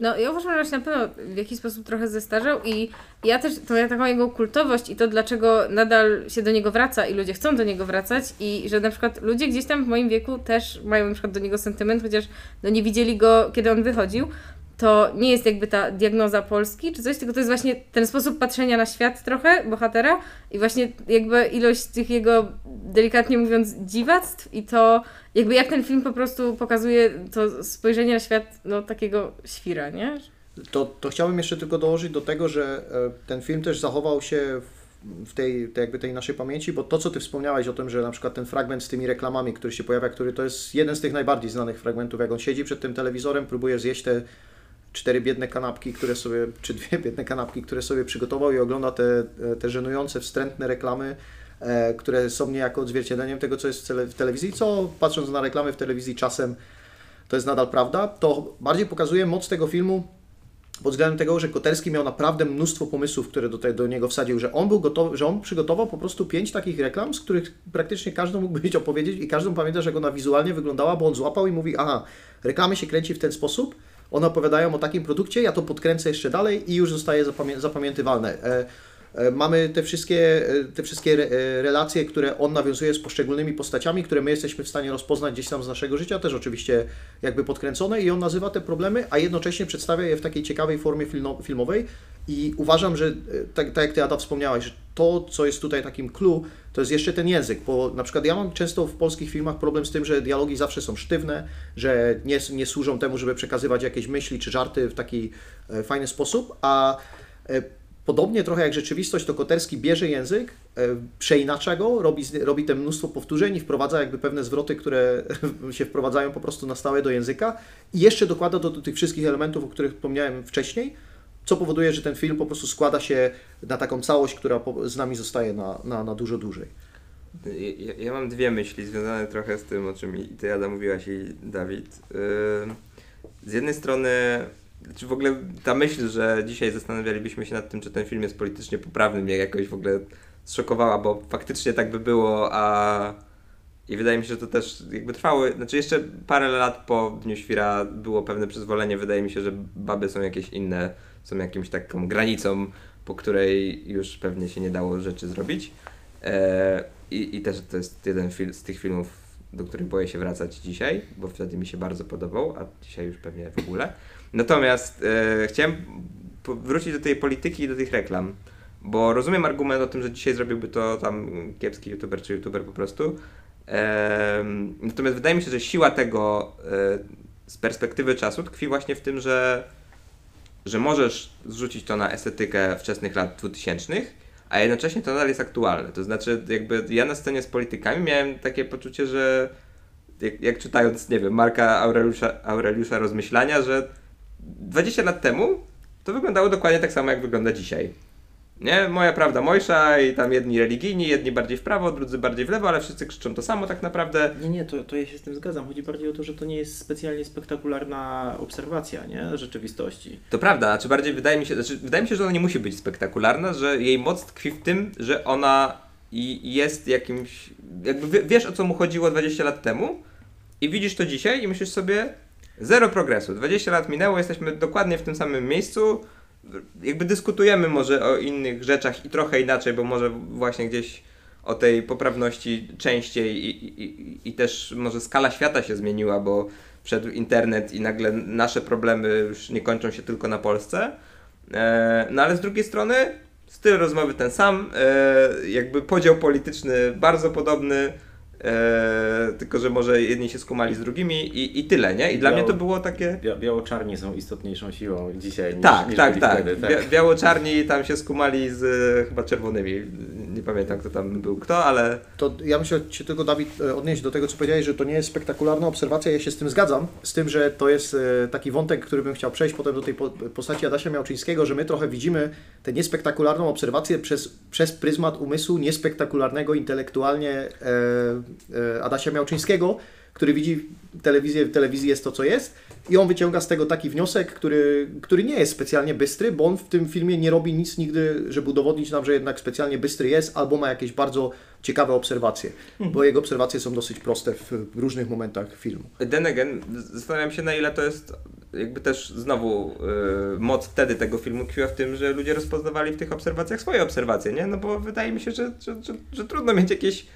No ja uważam, że się na pewno w jakiś sposób trochę zestarzał i ja też, to ja taką jego kultowość i to dlaczego nadal się do niego wraca i ludzie chcą do niego wracać i że na przykład ludzie gdzieś tam w moim wieku też mają na przykład do niego sentyment, chociaż no nie widzieli go, kiedy on wychodził, to nie jest jakby ta diagnoza Polski czy coś, tylko to jest właśnie ten sposób patrzenia na świat trochę bohatera i właśnie jakby ilość tych jego, delikatnie mówiąc, dziwactw i to jakby jak ten film po prostu pokazuje to spojrzenie na świat no takiego świra, nie?
To, to chciałbym jeszcze tylko dołożyć do tego, że e, ten film też zachował się w, tej, tej, jakby tej naszej pamięci, bo to, co Ty wspomniałeś o tym, że na przykład ten fragment z tymi reklamami, który się pojawia, który to jest jeden z tych najbardziej znanych fragmentów, jak on siedzi przed tym telewizorem, próbuje zjeść te cztery biedne kanapki, które sobie, czy dwie biedne kanapki, które sobie przygotował i ogląda te, te żenujące, wstrętne reklamy, e, które są niejako odzwierciedleniem tego, co jest w tele- w telewizji, co patrząc na reklamy w telewizji czasem to jest nadal prawda, to bardziej pokazuje moc tego filmu pod względem tego, że Koterski miał naprawdę mnóstwo pomysłów, które do, te, do niego wsadził, że on był gotowy, że on przygotował po prostu pięć takich reklam, z których praktycznie każdą mógłbyś opowiedzieć i każdą pamiętasz, jak ona wizualnie wyglądała, bo on złapał i mówi, aha, reklamy się kręci w ten sposób, one opowiadają o takim produkcie, ja to podkręcę jeszcze dalej i już zostaje zapamię zapamiętywalne. E, Mamy te wszystkie, e, te wszystkie e, relacje, które on nawiązuje z poszczególnymi postaciami, które my jesteśmy w stanie rozpoznać gdzieś tam z naszego życia, też oczywiście jakby podkręcone i on nazywa te problemy, a jednocześnie przedstawia je w takiej ciekawej formie filmo- filmowej. I uważam, że tak, tak jak Ty Ada wspomniałaś, że to, co jest tutaj takim clue, to jest jeszcze ten język, bo na przykład ja mam często w polskich filmach problem z tym, że dialogi zawsze są sztywne, że nie, nie służą temu, żeby przekazywać jakieś myśli czy żarty w taki fajny sposób, a Podobnie trochę jak rzeczywistość, to Koterski bierze język, e, przeinacza go, robi, robi te mnóstwo powtórzeń i wprowadza jakby pewne zwroty, które się wprowadzają po prostu na stałe do języka i jeszcze dokłada do, do tych wszystkich elementów, o których wspomniałem wcześniej, co powoduje, że ten film po prostu składa się na taką całość, która z nami zostaje na, na, na dużo dłużej.
Ja, ja mam dwie myśli związane trochę z tym, o czym i ty Ada mówiłaś i Dawid. Z jednej strony, czy w ogóle ta myśl, że dzisiaj zastanawialibyśmy się nad tym, czy ten film jest politycznie poprawny, mnie jakoś w ogóle zszokowała, bo faktycznie tak by było, a i wydaje mi się, że to też jakby trwało, znaczy jeszcze parę lat po Dniu Świra było pewne przyzwolenie, wydaje mi się, że baby są jakieś inne, są jakimś taką granicą, po której już pewnie się nie dało rzeczy zrobić. E, i, I też to jest jeden z tych filmów, do których boję się wracać dzisiaj, bo wtedy mi się bardzo podobał, a dzisiaj już pewnie w ogóle. Natomiast e, chciałem wrócić do tej polityki i do tych reklam, bo rozumiem argument o tym, że dzisiaj zrobiłby to tam kiepski youtuber czy youtuber po prostu. Em, natomiast wydaje mi się, że siła tego e, z perspektywy czasu tkwi właśnie w tym, że, że możesz zrzucić to na estetykę wczesnych lat 2000, a jednocześnie to nadal jest aktualne. To znaczy, jakby ja na scenie z politykami miałem takie poczucie, że jak, jak czytając, nie wiem, Marka Aureliusza, Aureliusza Rozmyślania, że 20 lat temu to wyglądało dokładnie tak samo, jak wygląda dzisiaj. Nie? Moja prawda Mojsza i tam jedni religijni, jedni bardziej w prawo, drudzy bardziej w lewo, ale wszyscy krzyczą to samo tak naprawdę.
Nie, nie, to, to ja się z tym zgadzam. Chodzi bardziej o to, że to nie jest specjalnie spektakularna obserwacja nie? rzeczywistości.
To prawda, znaczy bardziej wydaje mi się, znaczy wydaje mi się, że ona nie musi być spektakularna, że jej moc tkwi w tym, że ona i jest jakimś, jakby wie- wiesz o co mu chodziło 20 lat temu i widzisz to dzisiaj i myślisz sobie zero progresu, 20 lat minęło, jesteśmy dokładnie w tym samym miejscu, jakby dyskutujemy może o innych rzeczach i trochę inaczej, bo może właśnie gdzieś o tej poprawności częściej i, i, i, też może skala świata się zmieniła, bo wszedł internet i nagle nasze problemy już nie kończą się tylko na Polsce. E, no ale z drugiej strony styl rozmowy ten sam, e, jakby podział polityczny bardzo podobny, e, tylko że może jedni się skumali z drugimi i, i tyle, nie? I dla
Biało-
mnie to było takie...
Bia- biało-czarni są istotniejszą siłą dzisiaj niż,
Tak,
niż
tak, tak.
wtedy.
Bia- Biało-czarni tam się skumali z e, chyba czerwonymi. Nie pamiętam kto tam był kto, ale
To ja myślę, się tylko Dawid e, odnieść do tego, co powiedziałeś, że to nie jest spektakularna obserwacja. Ja się z tym zgadzam, z tym, że to jest taki wątek, który bym chciał przejść potem do tej po- postaci Adasia Miałczyńskiego, że my trochę widzimy tę niespektakularną obserwację przez, przez pryzmat umysłu niespektakularnego intelektualnie e, Adasia Miałczyńskiego, który widzi telewizję, w telewizji jest to, co jest i on wyciąga z tego taki wniosek, który, który nie jest specjalnie bystry, bo on w tym filmie nie robi nic nigdy, żeby udowodnić nam, że jednak specjalnie bystry jest, albo ma jakieś bardzo ciekawe obserwacje, bo jego obserwacje są dosyć proste w różnych momentach filmu.
Again, zastanawiam się na ile to jest jakby też znowu yy, moc wtedy tego filmu tkwiła w tym, że ludzie rozpoznawali w tych obserwacjach swoje obserwacje, nie? No bo wydaje mi się, że, że, że, że trudno mieć jakieś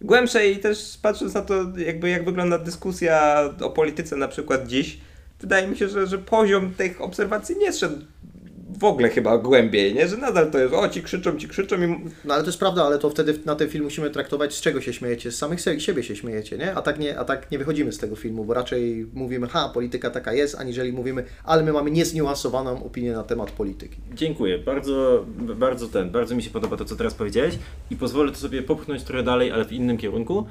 głębsze i też patrząc na to jakby jak wygląda dyskusja o polityce na przykład dziś, wydaje mi się, że, że poziom tych obserwacji nie szedł w ogóle chyba głębiej, nie? Że nadal to jest, o ci krzyczą, ci krzyczą i...
No ale to jest prawda, ale to wtedy na ten film musimy traktować, z czego się śmiejecie, z samych siebie się śmiejecie, nie? A tak nie, a tak nie wychodzimy z tego filmu, bo raczej mówimy, ha, polityka taka jest, aniżeli mówimy, ale my mamy niezniuansowaną opinię na temat polityki.
Dziękuję. Bardzo, bardzo ten, bardzo mi się podoba to, co teraz powiedziałeś i pozwolę to sobie popchnąć trochę dalej, ale w innym kierunku.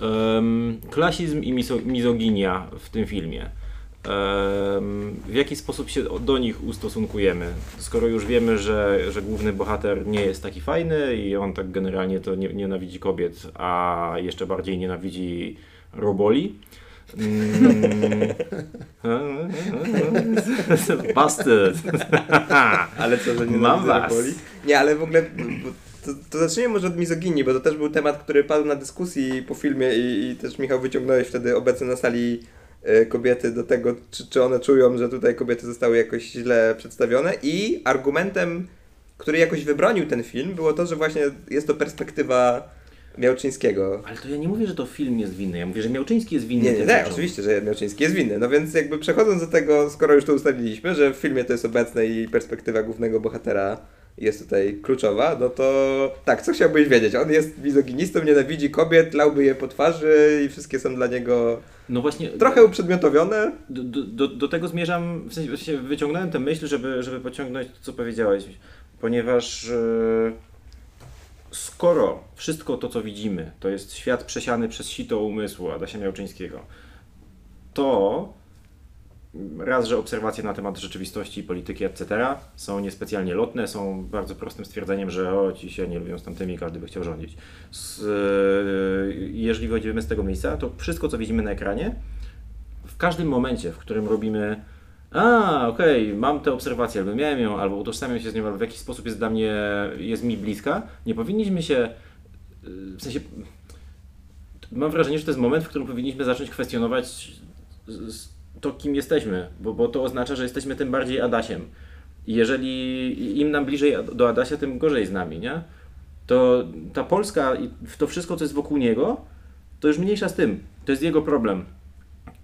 Em, klasizm i miso, mizoginia w tym filmie. W jaki sposób się do nich ustosunkujemy? Skoro już wiemy, że, że główny bohater nie jest taki fajny i on tak generalnie to nie, nienawidzi kobiet, a jeszcze bardziej nienawidzi roboli. Mm. Busted.
Ale co, że nie
Mam
nienawidzę
was.
Napoli? Nie, ale w ogóle to, to zacznijmy może od mizoginii, bo to też był temat, który padł na dyskusji po filmie i, i też Michał wyciągnąłeś wtedy obecne na sali kobiety do tego, czy, czy one czują, że tutaj kobiety zostały jakoś źle przedstawione i argumentem, który jakoś wybronił ten film, było to, że właśnie jest to perspektywa Miałczyńskiego.
Ale to ja nie mówię, że to film jest winny. Ja mówię, że Miałczyński jest winny.
Nie, nie, nie, oczywiście, że Miałczyński jest winny. No więc jakby przechodząc do tego, skoro już to ustaliliśmy, że w filmie to jest obecne i perspektywa głównego bohatera jest tutaj kluczowa, no to tak, co chciałbyś wiedzieć? On jest mizoginistą, nienawidzi kobiet, lałby je po twarzy i wszystkie są dla niego
No właśnie.
trochę uprzedmiotowione.
Do, do, do, tego zmierzam, w sensie wyciągnąłem tę myśl, żeby, żeby pociągnąć to, co powiedziałeś, ponieważ e, skoro wszystko to, co widzimy, to jest świat przesiany przez sito umysłu Adasia Miałczyńskiego, to raz, że obserwacje na temat rzeczywistości, polityki, etc. są niespecjalnie lotne, są bardzo prostym stwierdzeniem, że o, ci się nie lubią z tamtymi, każdy by chciał rządzić. Z, e, jeżeli wychodzimy z tego miejsca, to wszystko, co widzimy na ekranie, w każdym momencie, w którym robimy a, okej, mam tę obserwację, albo miałem ją, albo utożsamiam się z nią, albo w jakiś sposób jest dla mnie, jest mi bliska, nie powinniśmy się, y, w sensie, mam wrażenie, że to jest moment, w którym powinniśmy zacząć kwestionować to, kim jesteśmy, bo, bo to oznacza, że jesteśmy tym bardziej Adasiem. I jeżeli im nam bliżej do Adasia, tym gorzej z nami, nie? To ta Polska i to wszystko, co jest wokół niego, to już mniejsza z tym. To jest jego problem.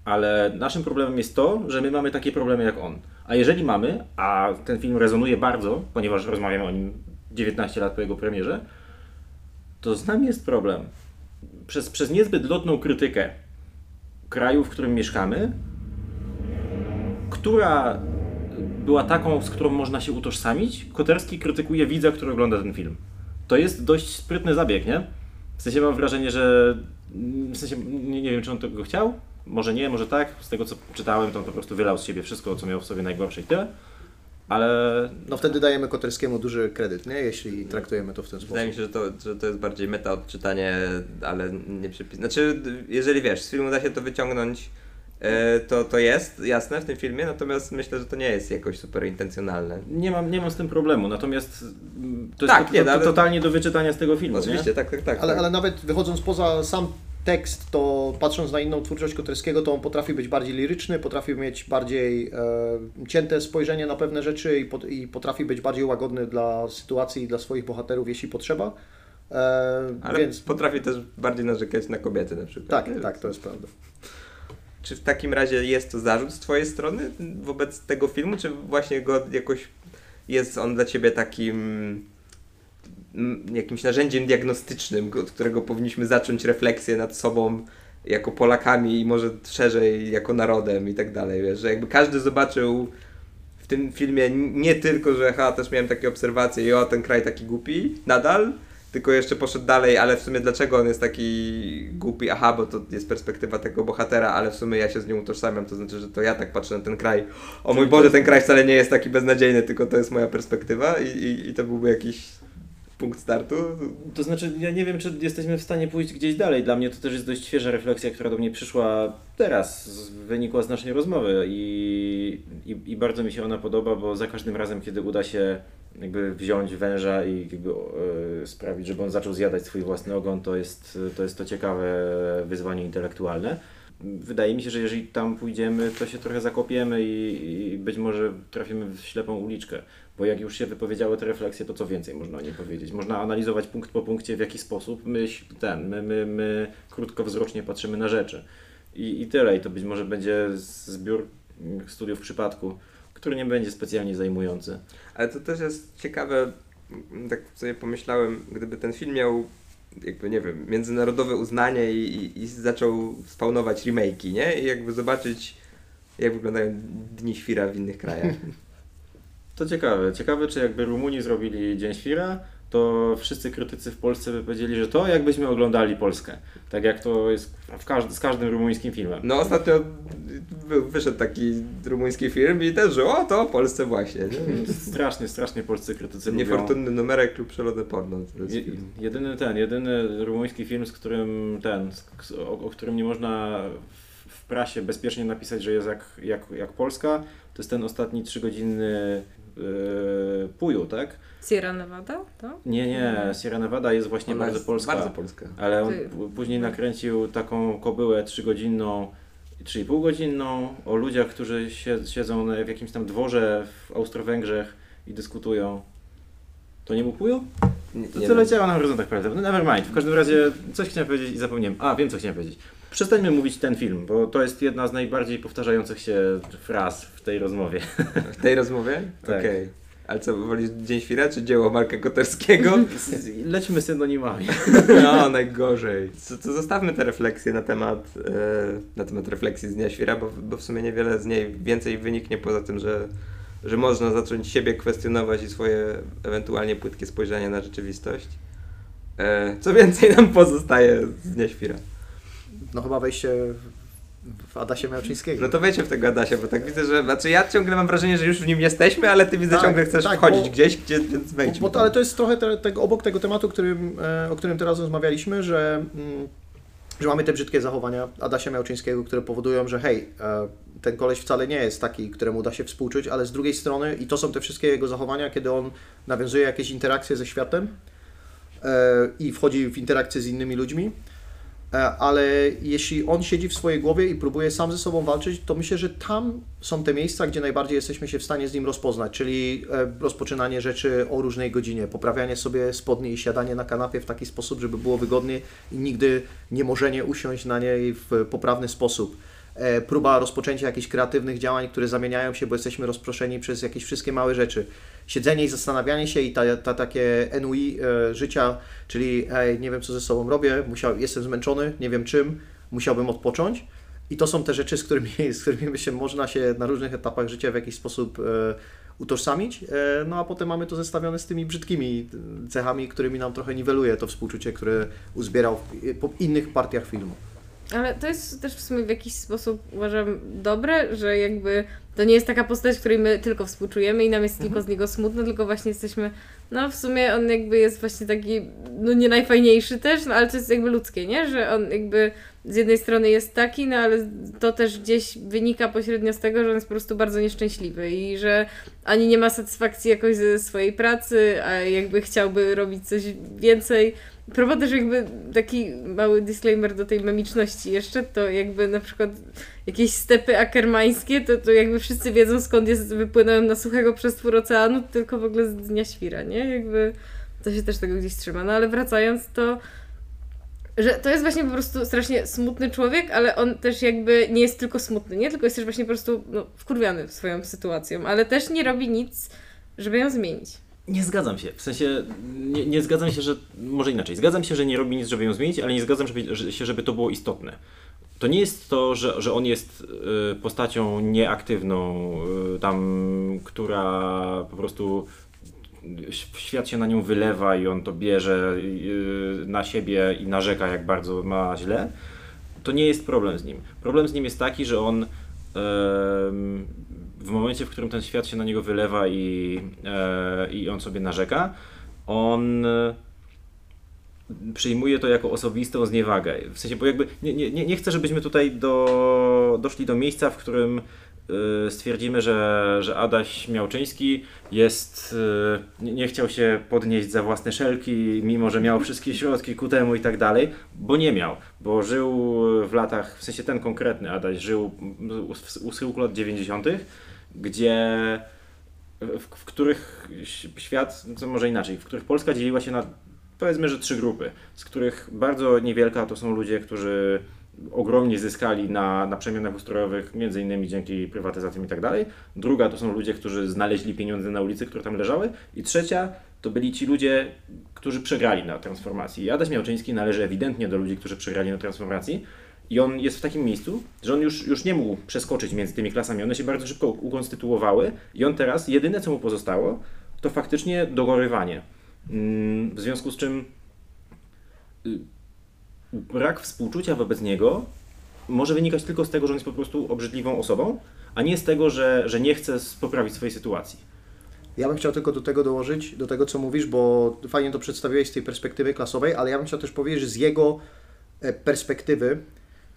Ale naszym problemem jest to, że my mamy takie problemy jak on. A jeżeli mamy, a ten film rezonuje bardzo, ponieważ rozmawiamy o nim 19 lat po jego premierze, to z nami jest problem. Przez, przez niezbyt lotną krytykę kraju, w którym mieszkamy, która była taką, z którą można się utożsamić, Koterski krytykuje widza, który ogląda ten film. To jest dość sprytny zabieg, nie? W sensie mam wrażenie, że w sensie nie, nie wiem, czy on tego chciał. Może nie, może tak. Z tego co czytałem, to on po prostu wylał z siebie wszystko, co miał w sobie najgorsze i tyle. Ale
No wtedy dajemy Koterskiemu duży kredyt, nie? Jeśli traktujemy to w ten sposób.
Wydaje mi się, że to, że to jest bardziej meta odczytanie, ale nie przypis. Znaczy, jeżeli wiesz, z filmu da się to wyciągnąć, to, to jest jasne w tym filmie, natomiast myślę, że to nie jest jakoś super intencjonalne.
nie mam, nie mam z tym problemu. Natomiast mm, to jest
Tak,
to,
nie,
to,
ale-
totalnie do wyczytania z tego filmu.
Oczywiście,
nie?
tak, tak, tak.
Ale,
tak.
ale nawet wychodząc poza sam tekst, to patrząc na inną twórczość Koterskiego, to on potrafi być bardziej liryczny, potrafi mieć bardziej e, cięte spojrzenie na pewne rzeczy i, pot, i potrafi być bardziej łagodny dla sytuacji i dla swoich bohaterów, jeśli potrzeba. E,
Ale
więc
potrafi też bardziej narzekać na kobiety na przykład.
tak,
nie?
tak, to jest prawda.
Czy w takim razie jest to zarzut z Twojej strony wobec tego filmu, czy właśnie go jakoś jest on dla Ciebie takim mm, jakimś narzędziem diagnostycznym, od którego powinniśmy zacząć refleksję nad sobą jako Polakami i może szerzej jako narodem i tak dalej, wiesz, że jakby każdy zobaczył w tym filmie nie tylko, że ha, też miałem takie obserwacje i o, ten kraj taki głupi, nadal, tylko jeszcze poszedł dalej, ale w sumie dlaczego on jest taki głupi? Aha, bo to jest perspektywa tego bohatera, ale w sumie ja się z nią utożsamiam, to znaczy, że to ja tak patrzę na ten kraj. O mój Boże, ten kraj wcale nie jest taki beznadziejny, tylko to jest moja perspektywa i, i, i to byłby jakiś punkt startu.
To znaczy, ja nie wiem, czy jesteśmy w stanie pójść gdzieś dalej. Dla mnie to też jest dość świeża refleksja, która do mnie przyszła teraz, wynikła z naszej rozmowy i, i, i bardzo mi się ona podoba, bo za każdym razem, kiedy uda się jakby wziąć węża i jakby e, sprawić, żeby on zaczął zjadać swój własny ogon, to jest to, jest to ciekawe wyzwanie intelektualne. Wydaje mi się, że jeżeli tam pójdziemy, to się trochę zakopiemy i, i być może trafimy w ślepą uliczkę. Bo jak już się wypowiedziały te refleksje, to co więcej można o niej powiedzieć? Można analizować punkt po punkcie, w jaki sposób my, ten, my, my, my krótkowzrocznie patrzymy na rzeczy. I, I tyle. I to być może będzie zbiór studiów przypadku, który nie będzie specjalnie zajmujący.
Ale to też jest ciekawe, tak sobie pomyślałem, gdyby ten film miał jakby, nie wiem, międzynarodowe uznanie i, i, i zaczął spawnować remake'i, nie? I jakby zobaczyć, jak wyglądają Dni Świra w innych krajach.
To ciekawe. Ciekawe, czy jakby Rumuni zrobili Dzień Świra, to wszyscy krytycy w Polsce by powiedzieli, że to jakbyśmy oglądali Polskę. Tak jak to jest w każdy, z każdym rumuńskim filmem.
No ostatnio wyszedł taki rumuński film i też, że o, to o Polsce właśnie, nie?
Strasznie, strasznie polscy krytycy lubią.
Niefortunny numerek lub przelotne porno.
Je, jedyny ten, jedyny rumuński film, z którym ten, o, o którym nie można w, prasie bezpiecznie napisać, że jest jak, jak, jak Polska, to jest ten ostatni trzygodzinny Puju, tak?
Sierra Nevada, to?
Nie, nie, Sierra Nevada jest właśnie
Ona
bardzo
jest
polska.
Bardzo polska.
Ale on
Ty-
później nakręcił taką kobyłę trzygodzinną, 3,5 godzinną o ludziach, którzy sie, siedzą w jakimś tam dworze w Austro-Węgrzech i dyskutują. To nie był Puju?
Nie,
To
nie
leciało na horyzontach prawda? No never mind. W każdym razie coś chciałem powiedzieć i zapomniałem. A, wiem co chciałem powiedzieć. Przestańmy mówić ten film, bo to jest jedna z najbardziej powtarzających się fraz w tej rozmowie.
W tej rozmowie?
Tak.
Okej. Ale co, wolisz Dzień Świra czy dzieło Marka Koterskiego?
Lećmy synonimami.
No, najgorzej. Co, to zostawmy te refleksje na temat, e, na temat refleksji z Dnia Świra, bo, bo w sumie niewiele z niej więcej wyniknie poza tym, że, że można zacząć siebie kwestionować i swoje ewentualnie płytkie spojrzenie na rzeczywistość. E, co więcej nam pozostaje z Dnia Świra?
No chyba wejście w- Adasia Miałczyńskiego.
No to wejdźmy w tego Adasia, bo tak widzę, że... Znaczy ja ciągle mam wrażenie, że już w nim jesteśmy, ale ty widzę
Tak,
ciągle chcesz
tak,
wchodzić
bo-
gdzieś, gdzie, więc wejdźmy.
Bo, to, ale to jest trochę te, tego, obok tego tematu, którym, e, o którym teraz rozmawialiśmy, że, mm, że mamy te brzydkie zachowania Adasia Miałczyńskiego, które powodują, że hej, e, ten koleś wcale nie jest taki, któremu da się współczuć, ale z drugiej strony, i to są te wszystkie jego zachowania, kiedy on nawiązuje jakieś interakcje ze światem e, i wchodzi w interakcje z innymi ludźmi, ale jeśli on siedzi w swojej głowie i próbuje sam ze sobą walczyć, to myślę, że tam są te miejsca, gdzie najbardziej jesteśmy się w stanie z nim rozpoznać, czyli e, rozpoczynanie rzeczy o różnej godzinie, poprawianie sobie spodni i siadanie na kanapie w taki sposób, żeby było wygodnie i nigdy nie możenie usiąść na niej w poprawny sposób. E, Próba rozpoczęcia jakichś kreatywnych działań, które zamieniają się, bo jesteśmy rozproszeni przez jakieś wszystkie małe rzeczy. Siedzenie i zastanawianie się i ta, ta takie NUI e, życia, czyli ej, nie wiem co ze sobą robię, musiał, jestem zmęczony, nie wiem czym, musiałbym odpocząć. I to są te rzeczy, z którymi, z którymi się można się na różnych etapach życia w jakiś sposób e, utożsamić. E, no a potem mamy to zestawione z tymi brzydkimi cechami, którymi nam trochę niweluje to współczucie, które uzbierał w po innych partiach filmu.
Ale to jest też w sumie w jakiś sposób uważam dobre, że jakby to nie jest taka postać, której my tylko współczujemy i nam jest tylko z niego smutno, tylko właśnie jesteśmy, no w sumie on jakby jest właśnie taki, no nie najfajniejszy też, no ale to jest jakby ludzkie, nie? Że on jakby z jednej strony jest taki, no ale to też gdzieś wynika pośrednio z tego, że on jest po prostu bardzo nieszczęśliwy i że ani nie ma satysfakcji jakoś ze swojej pracy, a jakby chciałby robić coś więcej. Też jakby taki mały disclaimer do tej memiczności jeszcze, to jakby na przykład jakieś stepy akermańskie, to, to jakby wszyscy wiedzą skąd jest, wypłynąłem na suchego przestwór oceanu, tylko w ogóle z Dnia Świra, nie? Jakby to się też tego gdzieś trzyma. No ale wracając, to że to jest właśnie po prostu strasznie smutny człowiek, ale on też jakby nie jest tylko smutny, nie? Tylko jest też właśnie po prostu no, wkurwiony swoją sytuacją, ale też nie robi nic, żeby ją zmienić.
Nie zgadzam się. W sensie, nie, nie zgadzam się, że. Może inaczej. Zgadzam się, że nie robi nic, żeby ją zmienić, ale nie zgadzam się, żeby to było istotne. To nie jest to, że, że on jest y, postacią nieaktywną, y, tam, która po prostu świat się na nią wylewa i on to bierze y, na siebie i narzeka, jak bardzo ma źle. To nie jest problem z nim. Problem z nim jest taki, że on w momencie, w którym ten świat się na niego wylewa i, e, i on sobie narzeka, on e, przyjmuje to jako osobistą zniewagę. W sensie, bo jakby nie, nie, nie chcę, żebyśmy tutaj do, doszli do miejsca, w którym stwierdzimy, że, że Adaś Miałczyński jest, y, nie, chciał się podnieść za własne szelki, mimo że miał wszystkie środki ku temu i tak dalej, bo nie miał, bo żył w latach, w sensie ten konkretny Adaś żył u, schyłku lat 90., gdzie w, w których świat, co może inaczej, w których Polska dzieliła się na powiedzmy, że trzy grupy, z których bardzo niewielka to są ludzie, którzy ogromnie zyskali na, na przemianach ustrojowych, między innymi dzięki prywatyzacjom i tak dalej. Druga to są ludzie, którzy znaleźli pieniądze na ulicy, które tam leżały. I trzecia to byli ci ludzie, którzy przegrali na transformacji. Adaś Miałczyński należy ewidentnie do ludzi, którzy przegrali na transformacji. I on jest w takim miejscu, że on już, już nie mógł przeskoczyć między tymi klasami. One się bardzo szybko ukonstytuowały i on teraz, jedyne co mu pozostało, to faktycznie dogorywanie. Mm, w związku z czym y, brak współczucia wobec niego może wynikać tylko z tego, że on jest po prostu obrzydliwą osobą, a nie z tego, że, że nie chce poprawić swojej sytuacji.
Ja bym chciał tylko do tego dołożyć, do tego co mówisz, bo fajnie to przedstawiłeś z tej perspektywy klasowej, ale ja bym chciał też powiedzieć, że z jego e, perspektywy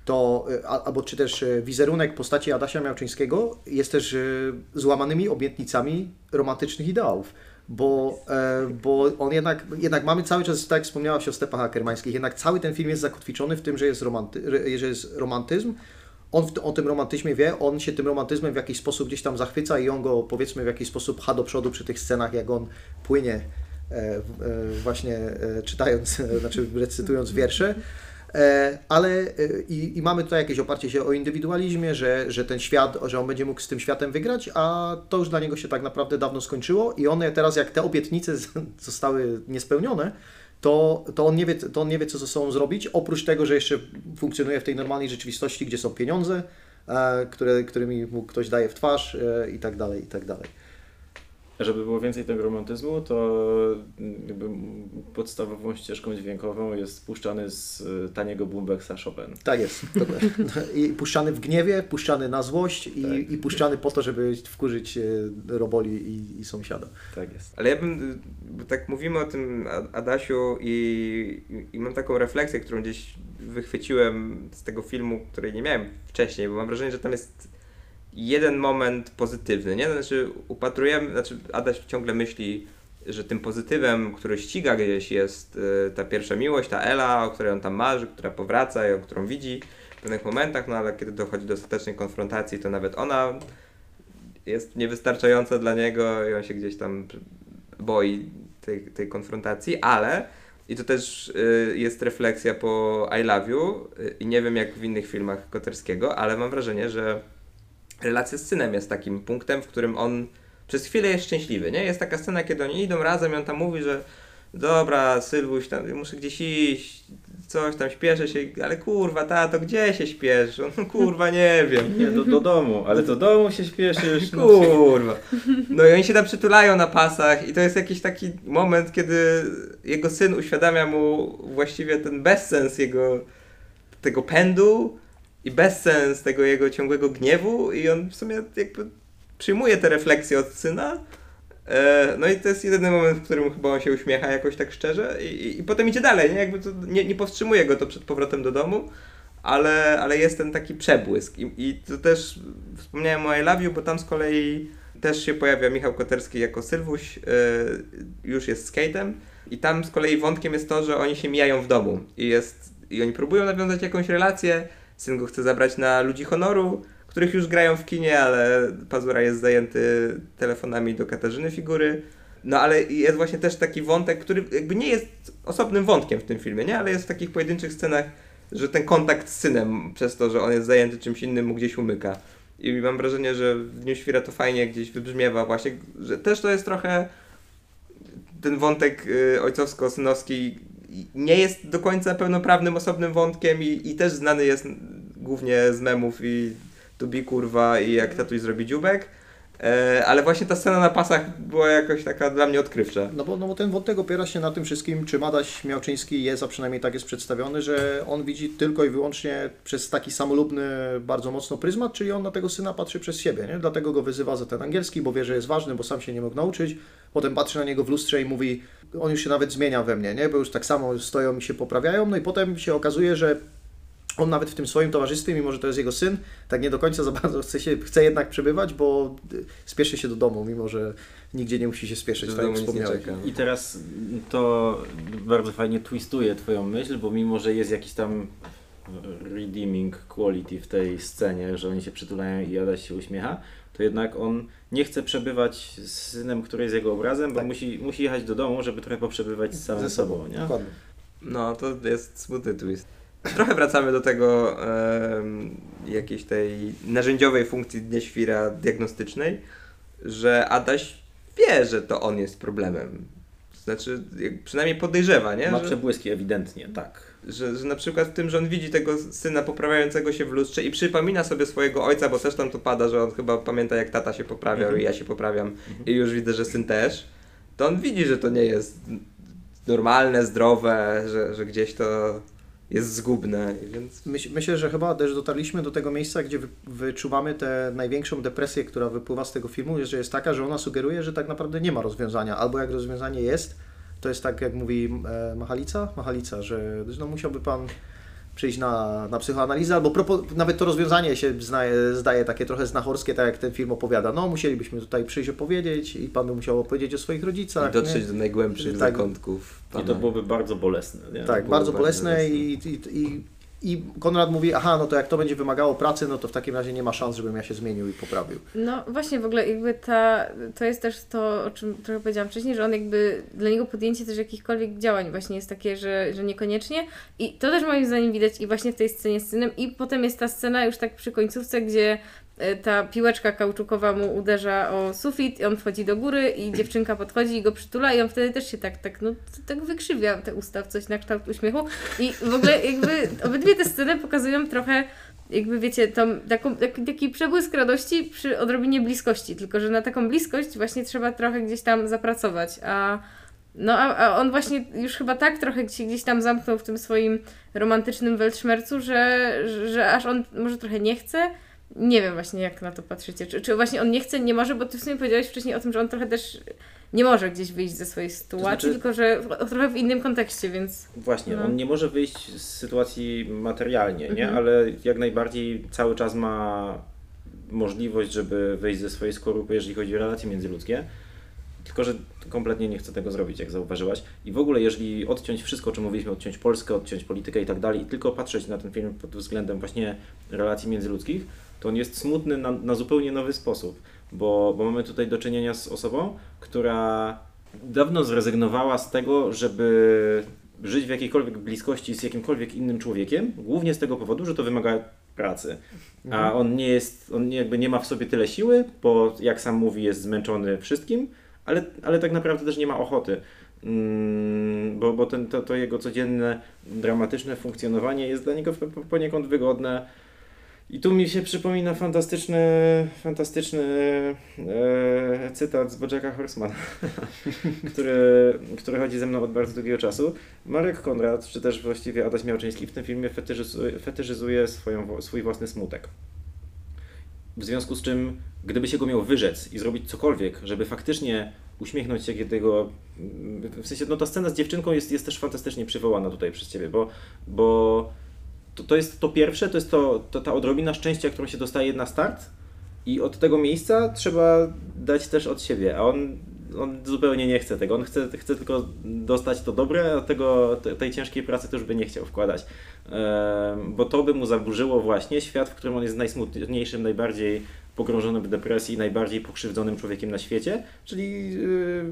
to, e, albo czy też e, wizerunek postaci Adasia Miałczyńskiego jest też złamanymi obietnicami romantycznych ideałów bo, e, bo on jednak, jednak mamy cały czas, tak jak wspomniałaś o stepach akermańskich, jednak cały ten film jest zakotwiczony w tym, że jest, romanty, że jest romantyzm, on o tym romantyzmie wie, on się tym romantyzmem w jakiś sposób gdzieś tam zachwyca i on go powiedzmy w jakiś sposób pcha do przodu przy tych scenach, jak on płynie e, e, właśnie czytając, znaczy recytując wiersze. E, ale e, i, i, mamy tutaj jakieś oparcie się o indywidualizmie, że, że ten świat, że on będzie mógł z tym światem wygrać, a to już dla niego się tak naprawdę dawno skończyło i one teraz, jak te obietnice zostały niespełnione, to, to, on nie wie, to on nie wie, co ze sobą zrobić, oprócz tego, że jeszcze funkcjonuje w tej normalnej rzeczywistości, gdzie są pieniądze, e, które, którymi mu ktoś daje w twarz i tak dalej, i tak dalej
żeby było więcej tego romantyzmu, to jakby podstawową ścieżką dźwiękową jest puszczany z y, taniego boomboxa Chopin.
Tak jest. I puszczany w gniewie, puszczany na złość i, tak. i puszczany po to, żeby wkurzyć e, roboli i, i sąsiada.
Tak jest.
Ale ja bym, tak mówimy o tym Adasiu i, i mam taką refleksję, którą gdzieś wychwyciłem z tego filmu, której nie miałem wcześniej, bo mam wrażenie, że tam jest jeden moment pozytywny, nie? Znaczy upatrujemy, znaczy Adaś ciągle myśli, że tym pozytywem, który ściga gdzieś jest y, ta pierwsza miłość, ta Ela, o której on tam marzy, która powraca i o którą widzi w pewnych momentach, no ale kiedy dochodzi do ostatecznej konfrontacji, to nawet ona jest niewystarczająca dla niego i on się gdzieś tam boi tej, tej konfrontacji, ale i to też y, jest refleksja po I Love You y, i nie wiem jak w innych filmach Koterskiego, ale mam wrażenie, że relacja z synem jest takim punktem, w którym on przez chwilę jest szczęśliwy, nie? Jest taka scena, kiedy oni idą razem i on tam mówi, że dobra, Sylwuś, tam muszę gdzieś iść, coś tam, śpieszę się, ale kurwa, tato, gdzie się śpieszy? No kurwa, nie wiem.
Nie, do, do domu, ale do domu się śpieszysz.
No. Kurwa. No i oni się tam przytulają na pasach i to jest jakiś taki moment, kiedy jego syn uświadamia mu właściwie ten bezsens jego tego pędu, i bezsens tego jego ciągłego gniewu i on w sumie jakby przyjmuje te refleksje od syna. E, no i to jest jedyny moment, w którym chyba on się uśmiecha jakoś tak szczerze i, i, i potem idzie dalej, nie? Jakby to nie, nie powstrzymuje go to przed powrotem do domu, ale, ale jest ten taki przebłysk. I, i to też wspomniałem o I Love You, bo tam z kolei też się pojawia Michał Koterski jako Sylwuś, e, już jest skatem i tam z kolei wątkiem jest to, że oni się mijają w domu i jest i oni próbują nawiązać jakąś relację, Syn go chce zabrać na ludzi honoru, których już grają w kinie, ale Pazura jest zajęty telefonami do Katarzyny Figury. No ale jest właśnie też taki wątek, który jakby nie jest osobnym wątkiem w tym filmie, nie? Ale jest w takich pojedynczych scenach, że ten kontakt z synem przez to, że on jest zajęty czymś innym mu gdzieś umyka. I mam wrażenie, że w Dniu Świra to fajnie gdzieś wybrzmiewa właśnie, że też to jest trochę ten wątek y, ojcowsko-synowski nie jest do końca pełnoprawnym, osobnym wątkiem i, i też znany jest głównie z memów i to bi kurwa i jak tatuś zrobi dziubek. E, ale właśnie ta scena na pasach była jakoś taka dla mnie odkrywcza.
No bo, no bo ten wątek opiera się na tym wszystkim, czy Madaś Miałczyński jest, a przynajmniej tak jest przedstawiony, że on widzi tylko i wyłącznie przez taki samolubny, bardzo mocno pryzmat, czyli on na tego syna patrzy przez siebie, nie? Dlatego go wyzywa za ten angielski, bo wie, że jest ważny, bo sam się nie mógł nauczyć. Potem patrzy na niego w lustrze i mówi, on już się nawet zmienia we mnie, nie? Bo już tak samo stoją i się poprawiają, no i potem się okazuje, że on nawet w tym swoim towarzystwie, mimo że to jest jego syn, tak nie do końca za bardzo chce, się, chce jednak przebywać, bo y, spieszy się do domu, mimo że nigdzie nie musi się spieszyć,
Że
tak jak wspomniałeś.
czeka.
I teraz to bardzo fajnie twistuje twoją myśl, bo mimo, że jest jakiś tam redeeming quality w tej scenie, że oni się przytulają i Adaś się uśmiecha, to jednak on nie chce przebywać z synem, który jest jego obrazem, bo
Tak.
musi, musi jechać do domu, żeby trochę poprzebywać z samym
Ze
sobą, nie?
Dokładnie.
No, to jest smutny twist. Trochę wracamy do tego em, jakiejś tej narzędziowej funkcji Dnieświra diagnostycznej, że Adaś wie, że to on jest problemem. Znaczy, przynajmniej podejrzewa, nie?
Ma
Że,
przebłyski ewidentnie, tak.
Że, że na przykład w tym, że on widzi tego syna poprawiającego się w lustrze i przypomina sobie swojego ojca, bo też tam to pada, że on chyba pamięta jak tata się poprawiał
Mhm.
i ja się poprawiam i już widzę, że syn też, to on widzi, że to nie jest normalne, zdrowe, że, że gdzieś to jest zgubne, więc
Myśl, myślę, że chyba też dotarliśmy do tego miejsca, gdzie wy, wyczuwamy tę największą depresję, która wypływa z tego filmu, że jest taka, że ona sugeruje, że tak naprawdę nie ma rozwiązania. Albo jak rozwiązanie jest, to jest tak, jak mówi e, Machalica, Machalica, że no, musiałby Pan przyjść na, na psychoanalizę, albo propo, nawet to rozwiązanie się znaje, zdaje takie trochę znachorskie, tak jak ten film opowiada. No, musielibyśmy tutaj przyjść opowiedzieć i Pan by musiał opowiedzieć o swoich rodzicach.
i dotrzeć
nie?
do najgłębszych
Tak.
zakątków.
I to
pana.
byłoby bardzo bolesne, nie?
Tak, bardzo
bardzo
bolesne
bolesne.
i, i, i, i Konrad mówi, aha, no to jak to będzie wymagało pracy, no to w takim razie nie ma szans, żebym ja się zmienił i poprawił.
No właśnie, w ogóle jakby ta, to jest też to, o czym trochę powiedziałam wcześniej, że on jakby, dla niego podjęcie też jakichkolwiek działań właśnie jest takie, że, że niekoniecznie i to też moim zdaniem widać i właśnie w tej scenie z synem i potem jest ta scena już tak przy końcówce, gdzie ta piłeczka kauczukowa mu uderza o sufit i on wchodzi do góry i dziewczynka podchodzi i go przytula i on wtedy też się tak, tak, no, tak wykrzywia te usta w coś na kształt uśmiechu i w ogóle jakby obydwie te sceny pokazują trochę jakby wiecie, tą, taką, taki, taki przebłysk radości przy odrobinie bliskości, tylko że na taką bliskość właśnie trzeba trochę gdzieś tam zapracować, a no a, a on właśnie już chyba tak trochę się gdzieś tam zamknął w tym swoim romantycznym weltszmercu, że, że, że aż on może trochę nie chce. Nie wiem właśnie jak na to patrzycie. Czy, czy właśnie on nie chce, nie może, bo ty w sumie powiedziałeś wcześniej o tym, że on trochę też nie może gdzieś wyjść ze swojej sytuacji,
znaczy-
tylko że w, trochę w innym kontekście, więc
Właśnie,
No.
on nie może wyjść z sytuacji materialnie, nie?
Mhm.
Ale jak najbardziej cały czas ma możliwość, żeby wyjść ze swojej skorupy, jeżeli chodzi o relacje międzyludzkie. Tylko, że kompletnie nie chce tego zrobić, jak zauważyłaś. I w ogóle, jeżeli odciąć wszystko, o czym mówiliśmy, odciąć Polskę, odciąć politykę i tak dalej, i tylko patrzeć na ten film pod względem właśnie relacji międzyludzkich, to on jest smutny na, na zupełnie nowy sposób, bo, bo mamy tutaj do czynienia z osobą, która dawno zrezygnowała z tego, żeby żyć w jakiejkolwiek bliskości z jakimkolwiek innym człowiekiem, głównie z tego powodu, że to wymaga pracy. A on nie jest, on jakby nie ma w sobie tyle siły, bo jak sam mówi, jest zmęczony wszystkim, ale, ale tak naprawdę też nie ma ochoty. Mm, bo bo ten, to, to jego codzienne, dramatyczne funkcjonowanie jest dla niego po- poniekąd wygodne. I tu mi się przypomina fantastyczny, fantastyczny e, cytat z Bojacka Horsemana, który, który chodzi ze mną od bardzo długiego czasu. Marek Konrad, czy też właściwie Adaś Miałczyński w tym filmie fetyszyzuje, fetyszyzuje swoją, swój własny smutek. W związku z czym, gdyby się go miał wyrzec i zrobić cokolwiek, żeby faktycznie uśmiechnąć się tego, w sensie, no ta scena z dziewczynką jest, jest też fantastycznie przywołana tutaj przez Ciebie, bo, bo to, to jest to pierwsze, to jest to, to ta odrobina szczęścia, którą się dostaje na start i od tego miejsca trzeba dać też od siebie, a on, on zupełnie nie chce tego, on chce, chce tylko dostać to dobre, a tego, te- tej ciężkiej pracy już by nie chciał wkładać, bo to by mu zaburzyło właśnie świat, w którym on jest najsmutniejszym, najbardziej pogrążonym w depresji, najbardziej pokrzywdzonym człowiekiem na świecie, czyli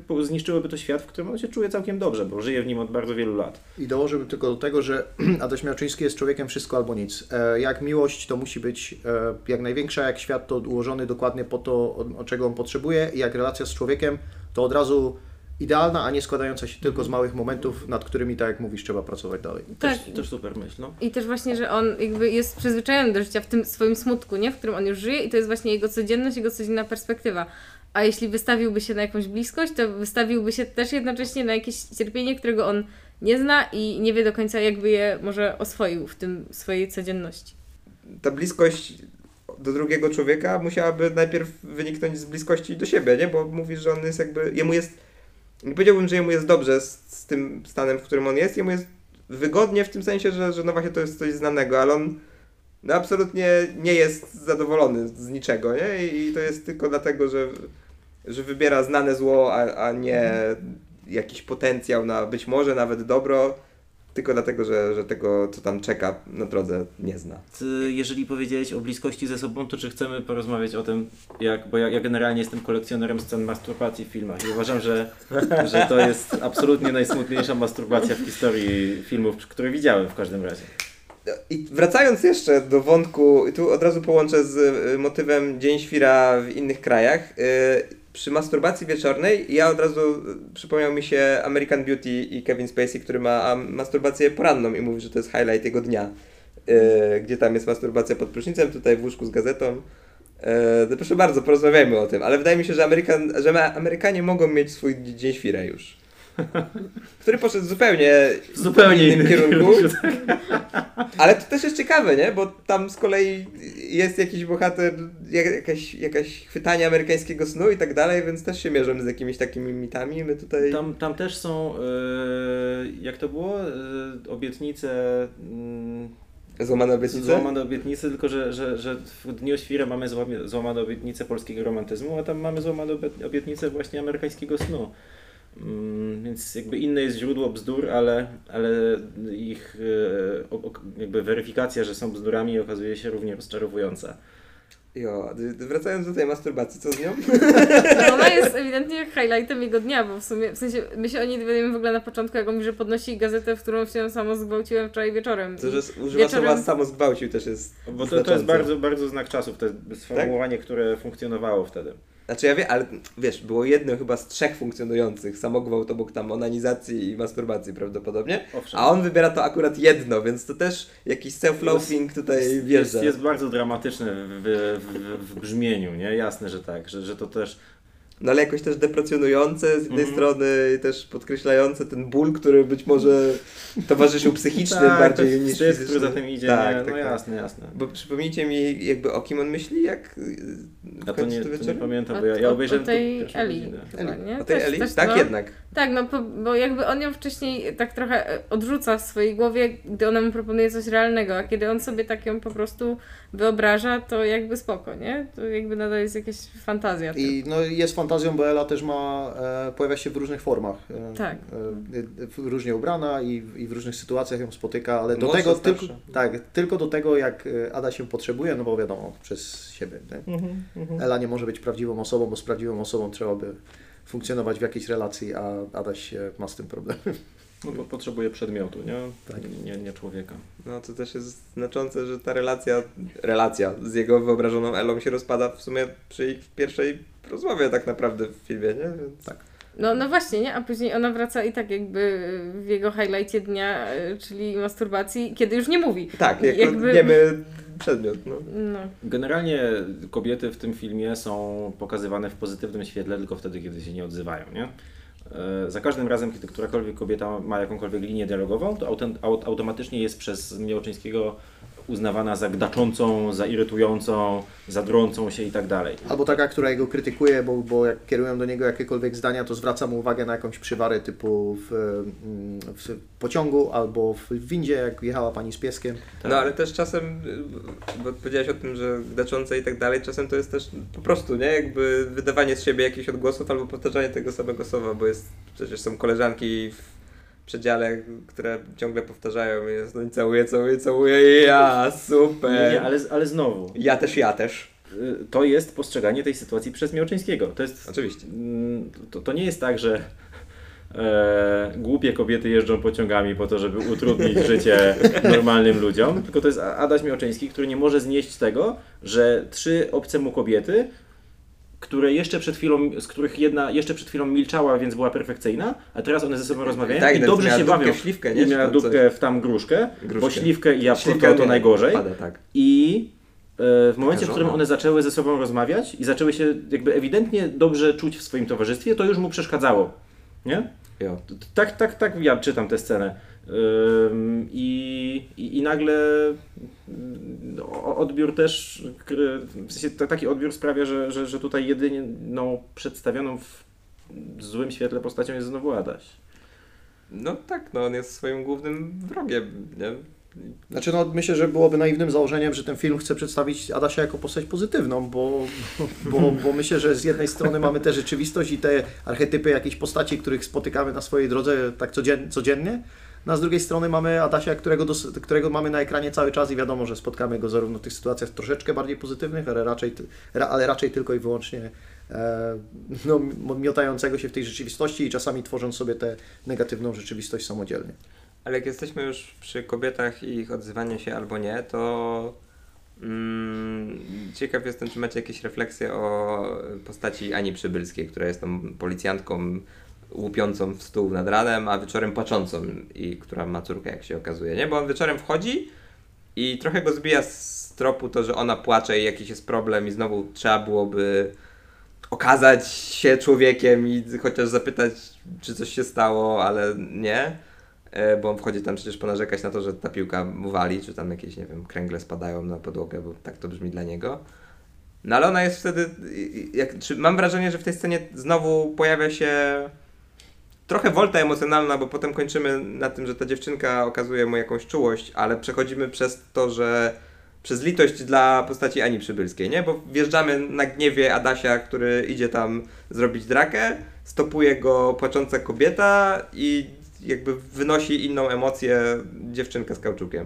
yy, zniszczyłoby to świat, w którym on się czuje całkiem dobrze, bo żyje w nim od bardzo wielu lat.
I dołożyłbym tylko do tego, że Adaś Miałczyński jest człowiekiem wszystko albo nic. E, Jak miłość to musi być e, jak największa, jak świat to ułożony dokładnie po to, o, o czego on potrzebuje i jak relacja z człowiekiem to od razu idealna, a nie składająca się tylko z małych momentów, nad którymi, tak jak mówisz, trzeba pracować dalej.
tak.
Też, też super myśl, no.
I też właśnie, że on jakby jest przyzwyczajony do życia w tym swoim smutku, nie? W którym on już żyje i to jest właśnie jego codzienność, jego codzienna perspektywa. A jeśli wystawiłby się na jakąś bliskość, to wystawiłby się też jednocześnie na jakieś cierpienie, którego on nie zna i nie wie do końca, jakby je może oswoił w tym swojej codzienności.
ta bliskość do drugiego człowieka musiałaby najpierw wyniknąć z bliskości do siebie, nie? Bo mówisz, że on jest jakby, jemu jest Nie powiedziałbym, że jemu jest dobrze z, z tym stanem, w którym on jest. Jemu jest wygodnie w tym sensie, że, że no właśnie to jest coś znanego, ale on no absolutnie nie jest zadowolony z niczego, nie? I, i to jest tylko dlatego, że, że wybiera znane zło, a, a nie jakiś potencjał na być może nawet dobro, tylko dlatego, że, że tego, co tam czeka na drodze, nie zna.
Jeżeli powiedziałeś o bliskości ze sobą, to czy chcemy porozmawiać o tym, jak, bo ja, ja generalnie jestem kolekcjonerem scen masturbacji w filmach i uważam, że, że to jest absolutnie najsmutniejsza masturbacja w historii filmów, które widziałem w każdym razie.
I wracając jeszcze do wątku, i tu od razu połączę z y, motywem Dzień Świra w innych krajach. Y, Przy masturbacji wieczornej ja od razu y, przypomniał mi się American Beauty i Kevin Spacey, który ma masturbację poranną i mówi, że to jest highlight jego dnia. y, Gdzie tam jest masturbacja pod prysznicem, tutaj w łóżku z gazetą. E, to proszę bardzo, porozmawiajmy o tym, ale wydaje mi się, że, Amerykan, że Amerykanie mogą mieć swój Dzień Świra już. Który poszedł zupełnie,
W zupełnie
innym
innym
kierunku.
kierunku.
Ale to też jest ciekawe, nie? Bo tam z kolei jest jakiś bohater, jak- jakaś, jakaś chwytanie amerykańskiego snu i tak dalej, więc też się mierzą z jakimiś takimi mitami. My tutaj...
Tam, tam też są, e, jak to było, e, obietnice, mm,
Złamane obietnice?
złamane obietnice, tylko że, że, że w Dniu Świra mamy złamane obietnice polskiego romantyzmu, a tam mamy złamane obie- obietnice właśnie amerykańskiego snu. Mm, Więc jakby inne jest źródło bzdur, ale, ale ich e, jakby weryfikacja, że są bzdurami okazuje się równie rozczarowująca.
Jo, wracając do tej masturbacji, co z nią?
No ona jest ewidentnie highlightem jego dnia, bo w sumie, w sensie, my się o niej dowiadujemy w ogóle na początku, jak on mówi, że podnosi gazetę, w którą się samo zgwałciłem wczoraj wieczorem.
To, że używa
Wieczorem-
słowa samo zgwałcił też jest
Bo to, to jest bardzo, bardzo znak czasów, to jest sformułowanie, które funkcjonowało wtedy.
Znaczy ja wiem, ale wiesz, było jedno chyba z trzech funkcjonujących. Samogwałt obok tam onanizacji i masturbacji prawdopodobnie.
Owszem.
A on wybiera to akurat jedno, więc to też jakiś self-loathing tutaj
jest,
wjeżdża.
jest bardzo dramatyczne w, w, w brzmieniu, nie? Jasne, że tak, że, że to też
No ale jakoś też deprecjonujące z jednej
Mhm.
strony i też podkreślające ten ból, który być może towarzyszył psychicznym
tak,
bardziej niż
wstyd,
fizyczny.
który za tym idzie,
Tak,
nie?
tak,
no
tak.
jasne, jasne.
Bo przypomnijcie mi jakby o kim on myśli, jak
A to nie,
to
to nie pamiętam, bo ja, ja obejrzałem
o tej
to
Eli. Chyba, nie?
O tej
Też-
Eli?
też,
tak
no.
jednak.
Tak, no po, bo jakby on ją wcześniej tak trochę e, odrzuca w swojej głowie, gdy ona mu proponuje coś realnego, a kiedy on sobie tak ją po prostu wyobraża, to jakby spoko, nie? To jakby nadal jest jakaś fantazja.
I no, jest fantazją, bo Ela też ma, e, pojawia się w różnych formach. E,
Tak.
E, w- różnie ubrana i, w- i w różnych sytuacjach ją spotyka, ale do tego tylko, tak, tylko do tego, jak Ada się potrzebuje, no bo wiadomo, przez siebie. Nie?
Mhm,
Ela nie może być prawdziwą osobą, bo z prawdziwą osobą trzeba by funkcjonować w jakiejś relacji, a Adaś e, ma z tym problem.
No bo potrzebuje przedmiotu, nie?
Tak.
Nie, nie człowieka.
No to też jest znaczące, że ta relacja, relacja z jego wyobrażoną Elą się rozpada w sumie przy ich pierwszej rozmowie tak naprawdę w filmie, nie? Więc...
Tak.
No, no właśnie, nie? A później ona wraca i tak jakby w jego highlightie dnia, e, czyli masturbacji, kiedy już nie mówi.
Tak, jako
Jakby-
wiemy przedmiot, no.
No.
Generalnie kobiety w tym filmie są pokazywane w pozytywnym świetle tylko wtedy, kiedy się nie odzywają, nie? E, Za każdym razem, kiedy którakolwiek kobieta ma jakąkolwiek linię dialogową, to aut- automatycznie jest przez Miłoczyńskiego uznawana za gdaczącą, za irytującą, za drącą się i tak dalej.
Albo taka, która jego krytykuje, bo, bo jak kierują do niego jakiekolwiek zdania, to zwraca mu uwagę na jakąś przywarę typu w, mm, w pociągu albo w windzie, jak jechała pani z pieskiem.
No ale też czasem, bo powiedziałeś o tym, że gdaczące i tak dalej, czasem to jest też po prostu, nie? Jakby wydawanie z siebie jakichś odgłosów albo powtarzanie tego samego słowa, bo jest, przecież są koleżanki w przedziale, które ciągle powtarzają, jest, no i całuję, całuję, całuję, ja, super.
Nie, ale, ale znowu,
Ja też, ja też.
y, to jest postrzeganie tej sytuacji przez Miłoczyńskiego. To jest
Oczywiście.
Mm, to, to nie jest tak, że e, głupie kobiety jeżdżą pociągami po to, żeby utrudnić życie normalnym ludziom, tylko to jest Adaś Miałczyński, który nie może znieść tego, że trzy obce mu kobiety, które jeszcze przed chwilą, z których jedna jeszcze przed chwilą milczała, więc była perfekcyjna, a teraz one ze sobą rozmawiają
Tak,
i
nawet
dobrze się bawią.
śliwkę, nie?
I miała dupkę w tam gruszkę, bo
Gruszkę.
śliwkę i jabłko to, najgorzej.
Pada, tak.
I e, w momencie, w którym one zaczęły ze sobą rozmawiać i zaczęły się jakby ewidentnie dobrze czuć w swoim towarzystwie, to już mu przeszkadzało. Nie?
Jo.
Tak, tak, tak ja czytam tę scenę. I, i, I nagle mm, o- odbiór też, w sensie ta- taki odbiór sprawia, że, że, że tutaj jedyną przedstawioną w złym świetle postacią jest znowu Adaś.
No tak, no on jest swoim głównym wrogiem, nie?
Znaczy, no, myślę, że byłoby naiwnym założeniem, że ten film chce przedstawić Adasia jako postać pozytywną, bo, bo, bo myślę, że z jednej strony mamy tę rzeczywistość i te archetypy jakichś postaci, których spotykamy na swojej drodze tak codzien, codziennie, no a z drugiej strony mamy Adasia, którego, dos, którego mamy na ekranie cały czas i wiadomo, że spotkamy go zarówno w tych sytuacjach troszeczkę bardziej pozytywnych, ale raczej, ra, ale raczej tylko i wyłącznie e, no, miotającego się w tej rzeczywistości i czasami tworząc sobie tę negatywną rzeczywistość samodzielnie.
Ale jak jesteśmy już przy kobietach i ich odzywaniu się albo nie, to mm, ciekaw jestem, czy macie jakieś refleksje o postaci Ani Przybylskiej, która jest tam policjantką łupiącą w stół nad ranem, a wieczorem płaczącą i która ma córkę, jak się okazuje, nie? Bo on wieczorem wchodzi i trochę go zbija z tropu to, że ona płacze i jakiś jest problem i znowu trzeba byłoby okazać się człowiekiem i chociaż zapytać, czy coś się stało, ale nie. E, bo on wchodzi tam przecież ponarzekać na to, że ta piłka mu wali, czy tam jakieś, nie wiem, kręgle spadają na podłogę, bo tak to brzmi dla niego. No ale ona jest wtedy, jak, czy, mam wrażenie, że w tej scenie znowu pojawia się trochę wolta emocjonalna, bo potem kończymy na tym, że ta dziewczynka okazuje mu jakąś czułość, ale przechodzimy przez to, że przez litość dla postaci Ani Przybylskiej, nie? Bo wjeżdżamy na gniewie Adasia, który idzie tam zrobić drakę, stopuje go płacząca kobieta i jakby wynosi inną emocję dziewczynka z kauczukiem.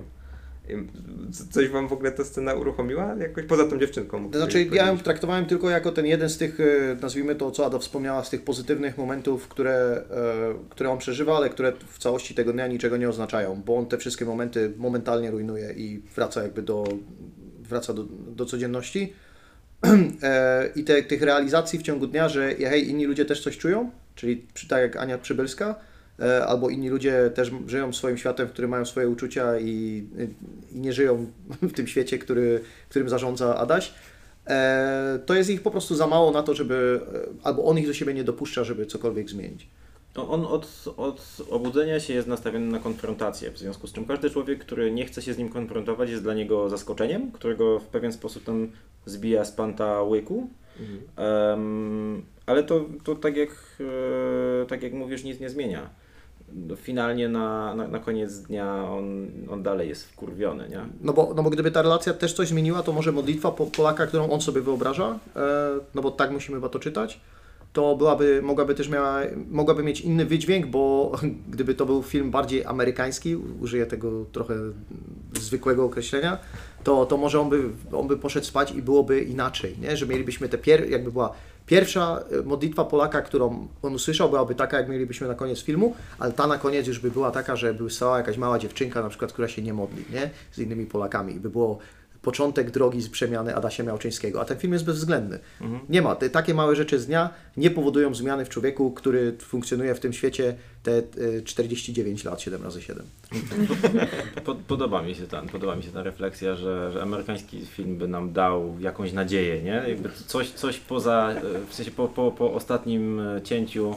Coś wam w ogóle ta scena uruchomiła? Jakoś poza tą dziewczynką?
Znaczy, ja ją traktowałem tylko jako ten jeden z tych, e, nazwijmy to, co Ada wspomniała, z tych pozytywnych momentów, które, e, które on przeżywa, ale które w całości tego dnia niczego nie oznaczają, bo on te wszystkie momenty momentalnie rujnuje i wraca jakby do, wraca do, do codzienności. E, I te, tych realizacji w ciągu dnia, że hej, inni ludzie też coś czują, czyli tak jak Ania Przybylska, albo inni ludzie też żyją swoim światem, w którym mają swoje uczucia i, i nie żyją w tym świecie, który, którym zarządza Adaś, e, to jest ich po prostu za mało na to, żeby, e, albo on ich do siebie nie dopuszcza, żeby cokolwiek zmienić.
On od, od obudzenia się jest nastawiony na konfrontację, w związku z czym każdy człowiek, który nie chce się z nim konfrontować, jest dla niego zaskoczeniem, którego w pewien sposób tam zbija z panta łyku. Mhm. Um, ale to, to tak, jak, tak jak mówisz, nic nie zmienia finalnie na, na, na, koniec dnia on, on dalej jest wkurwiony, nie?
No bo, no bo gdyby ta relacja też coś zmieniła, to może modlitwa Polaka, którą on sobie wyobraża, e, no bo tak musimy chyba to czytać, to byłaby, mogłaby też miała, mogłaby mieć inny wydźwięk, bo gdyby to był film bardziej amerykański, użyję tego trochę zwykłego określenia, to, to może on by, on by poszedł spać i byłoby inaczej, nie? że mielibyśmy te pier, jakby była Pierwsza e, modlitwa Polaka, którą on usłyszał, byłaby taka, jak mielibyśmy na koniec filmu, ale ta na koniec już by była taka, że by stała jakaś mała dziewczynka, na przykład, która się nie modli, nie? Z innymi Polakami. I by było początek drogi z przemiany Adasia Miałczyńskiego, a ten film jest bezwzględny. Mhm. Nie ma, te, takie małe rzeczy z dnia nie powodują zmiany w człowieku, który funkcjonuje w tym świecie te 49 lat, 7 razy 7.
Podoba mi się ten, podoba mi się ta refleksja, że, że amerykański film by nam dał jakąś nadzieję, nie? Jakby coś, coś poza, e, w sensie po, po, po ostatnim e, cięciu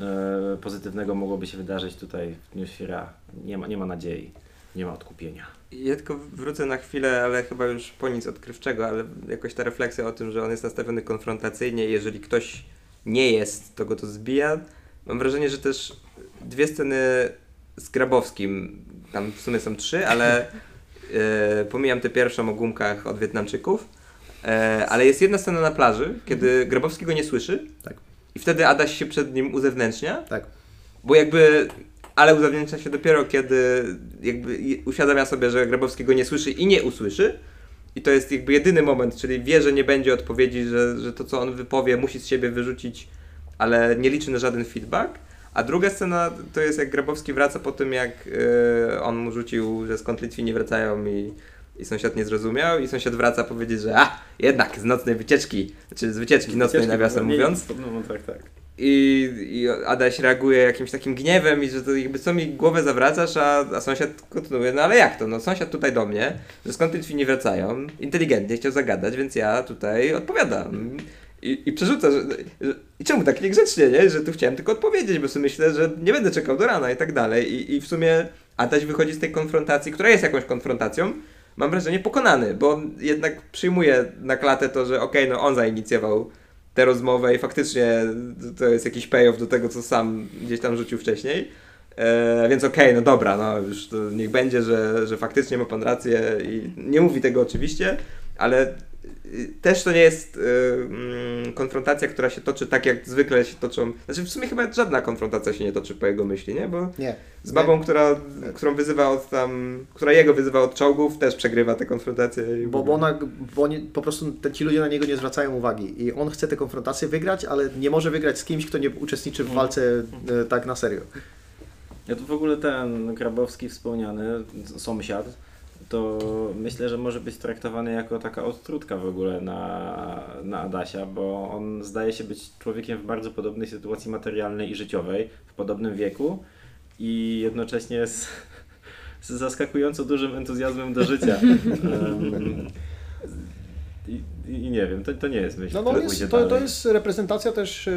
e, pozytywnego mogłoby się wydarzyć tutaj w Dniu Świra. Nie ma, nie ma nadziei, nie ma odkupienia.
Ja tylko wrócę na chwilę, ale chyba już po nic odkrywczego, ale jakoś ta refleksja o tym, że on jest nastawiony konfrontacyjnie jeżeli ktoś nie jest, to go to zbija. Mam wrażenie, że też dwie sceny z Grabowskim, tam w sumie są trzy, ale e, pomijam tę pierwszą o gumkach od Wietnamczyków, e, ale jest jedna scena na plaży, kiedy Grabowski go nie słyszy
tak.
i wtedy Adaś się przed nim uzewnętrznia,
tak.
bo jakby ale uzewnętrznia się dopiero, kiedy jakby uświadamia sobie, że Grabowskiego nie słyszy i nie usłyszy. I to jest jakby jedyny moment, czyli wie, że nie będzie odpowiedzi, że, że to, co on wypowie, musi z siebie wyrzucić, ale nie liczy na żaden feedback. A druga scena to jest jak Grabowski wraca po tym, jak yy, on mu rzucił, że skąd Litwi nie wracają i, i sąsiad nie zrozumiał i sąsiad wraca powiedzieć, że a, jednak z nocnej wycieczki, czy z wycieczki nocnej nawiasem mówiąc.
No, tak, tak.
I, I Adaś reaguje jakimś takim gniewem i że to jakby co mi głowę zawracasz, a, a sąsiad kontynuuje, no ale jak to? No sąsiad tutaj do mnie, że skąd te drzwi nie wracają, inteligentnie chciał zagadać, więc ja tutaj odpowiadam. I, i przerzuca, że, że, i czemu tak niegrzecznie, nie? Że tu chciałem tylko odpowiedzieć, bo sobie myślę, że nie będę czekał do rana i tak dalej. I, i w sumie Adaś wychodzi z tej konfrontacji, która jest jakąś konfrontacją, mam wrażenie pokonany, bo jednak przyjmuje na klatę to, że okej, okay, no on zainicjował tę rozmowę i faktycznie to jest jakiś payoff do tego, co sam gdzieś tam rzucił wcześniej. E, więc okej, no dobra, no już niech będzie, że, że faktycznie ma pan rację i nie mówi tego oczywiście, ale też to nie jest y, mm, konfrontacja, która się toczy tak, jak zwykle się toczą. Znaczy, w sumie chyba żadna konfrontacja się nie toczy po jego myśli, nie? Bo
Nie.
z babą, która, którą wyzywa od tam, która jego wyzywa od czołgów, też przegrywa i w
Bo, bo, ona, bo oni, po prostu te, ci ludzie na niego nie zwracają uwagi i on chce tę konfrontację wygrać, ale nie może wygrać z kimś, kto nie uczestniczy w walce e, tak na serio.
Ja tu w ogóle ten Grabowski wspomniany, sąsiad, to myślę, że może być traktowany jako taka odtrutka w ogóle na, na Adasia, bo on zdaje się być człowiekiem w bardzo podobnej sytuacji materialnej i życiowej, w podobnym wieku i jednocześnie z, z zaskakująco dużym entuzjazmem do życia. Em, i, nie wiem, to, to nie jest myśl,
No, no
która
jest, to, to jest reprezentacja też e,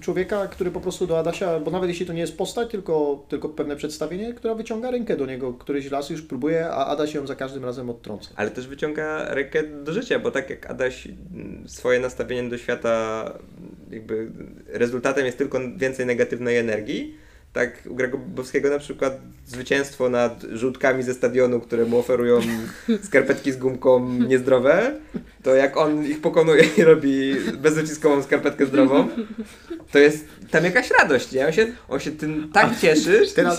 człowieka, który po prostu do Adasia, bo nawet jeśli to nie jest postać, tylko, tylko pewne przedstawienie, która wyciąga rękę do niego, któryś raz już próbuje, a Adaś ją za każdym razem odtrąca.
Ale też wyciąga rękę do życia, bo tak jak Adaś mm, swoje nastawienie do świata, jakby rezultatem jest tylko więcej negatywnej energii, tak u Grabowskiego na przykład zwycięstwo nad żółtkami ze stadionu, które mu oferują skarpetki z gumką niezdrowe, to jak on ich pokonuje i robi bezociskową skarpetkę zdrową, to jest tam jakaś radość, nie? On się, on się tym tak cieszy,
Teraz,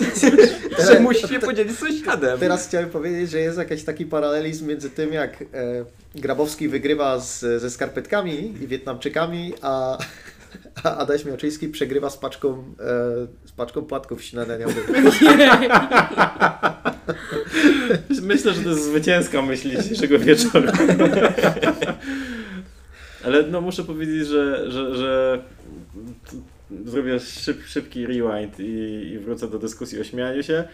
że musi się podzielić z sąsiadem.
Teraz chciałem powiedzieć, że jest jakiś taki paralelizm między tym, jak e, Grabowski wygrywa z, ze skarpetkami i Wietnamczykami, a, a Adaś Miaczyński przegrywa z paczką, e, z paczką płatków śniadaniowych.
Myślę, że to jest zwycięska myśl dzisiejszego wieczoru. Ale no muszę powiedzieć, że, że, że zrobię szyb, szybki rewind i, i wrócę do dyskusji o śmianiu się.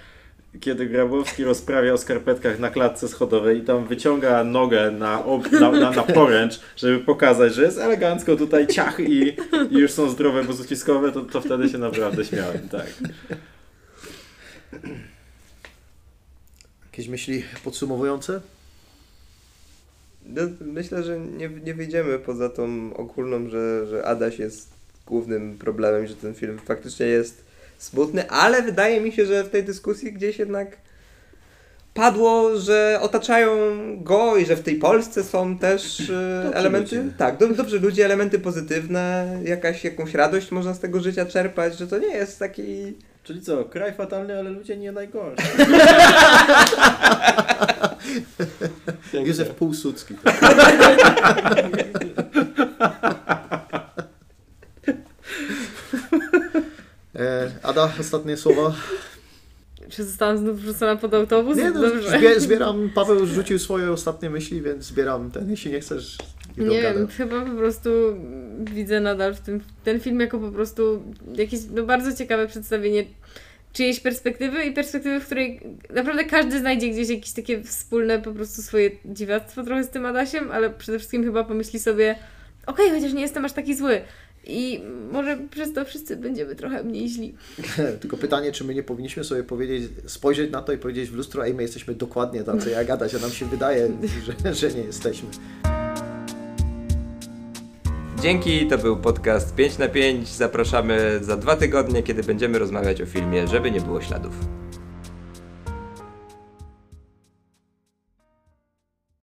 Kiedy Grabowski rozprawia o skarpetkach na klatce schodowej i tam wyciąga nogę na, ob, na, na, na poręcz, żeby pokazać, że jest elegancko tutaj ciach i, i już są zdrowe bezuciskowe, to, to wtedy się naprawdę śmiałem, tak.
Jakieś myśli podsumowujące?
No, myślę, że nie, nie wyjdziemy poza tą ogólną, że, że Adaś jest głównym problemem, że ten film faktycznie jest smutny, ale wydaje mi się, że w tej dyskusji gdzieś jednak padło, że otaczają go i że w tej Polsce są też e,
Dobrzy
elementy,
ludzie.
tak, do, dobrzy ludzie, elementy pozytywne, jakaś, jakąś radość można z tego życia czerpać, że to nie jest taki...
Czyli co, kraj fatalny, ale ludzie nie najgorsi.
Józef Półsucki. E, Ada, ostatnie słowa.
Czy zostałam znów wrzucona pod autobus?
Nie, no,
Dobrze.
zbie, zbieram, Paweł rzucił swoje ostatnie myśli, więc zbieram ten, jeśli nie chcesz.
Nie
dogadam.
wiem, chyba po prostu widzę nadal w tym ten film jako po prostu jakieś no, bardzo ciekawe przedstawienie czyjejś perspektywy i perspektywy, w której naprawdę każdy znajdzie gdzieś jakieś takie wspólne po prostu swoje dziwactwo trochę z tym Adasiem, ale przede wszystkim chyba pomyśli sobie okej, chociaż nie jestem aż taki zły. I może przez to wszyscy będziemy trochę mniej źli.
Tylko pytanie, czy my nie powinniśmy sobie powiedzieć, spojrzeć na to i powiedzieć w lustro, ej, my jesteśmy dokładnie tacy jak Adaś, a nam się wydaje, że, że nie jesteśmy.
Dzięki, to był podcast 5 na 5. Zapraszamy za dwa tygodnie, kiedy będziemy rozmawiać o filmie, żeby nie było śladów.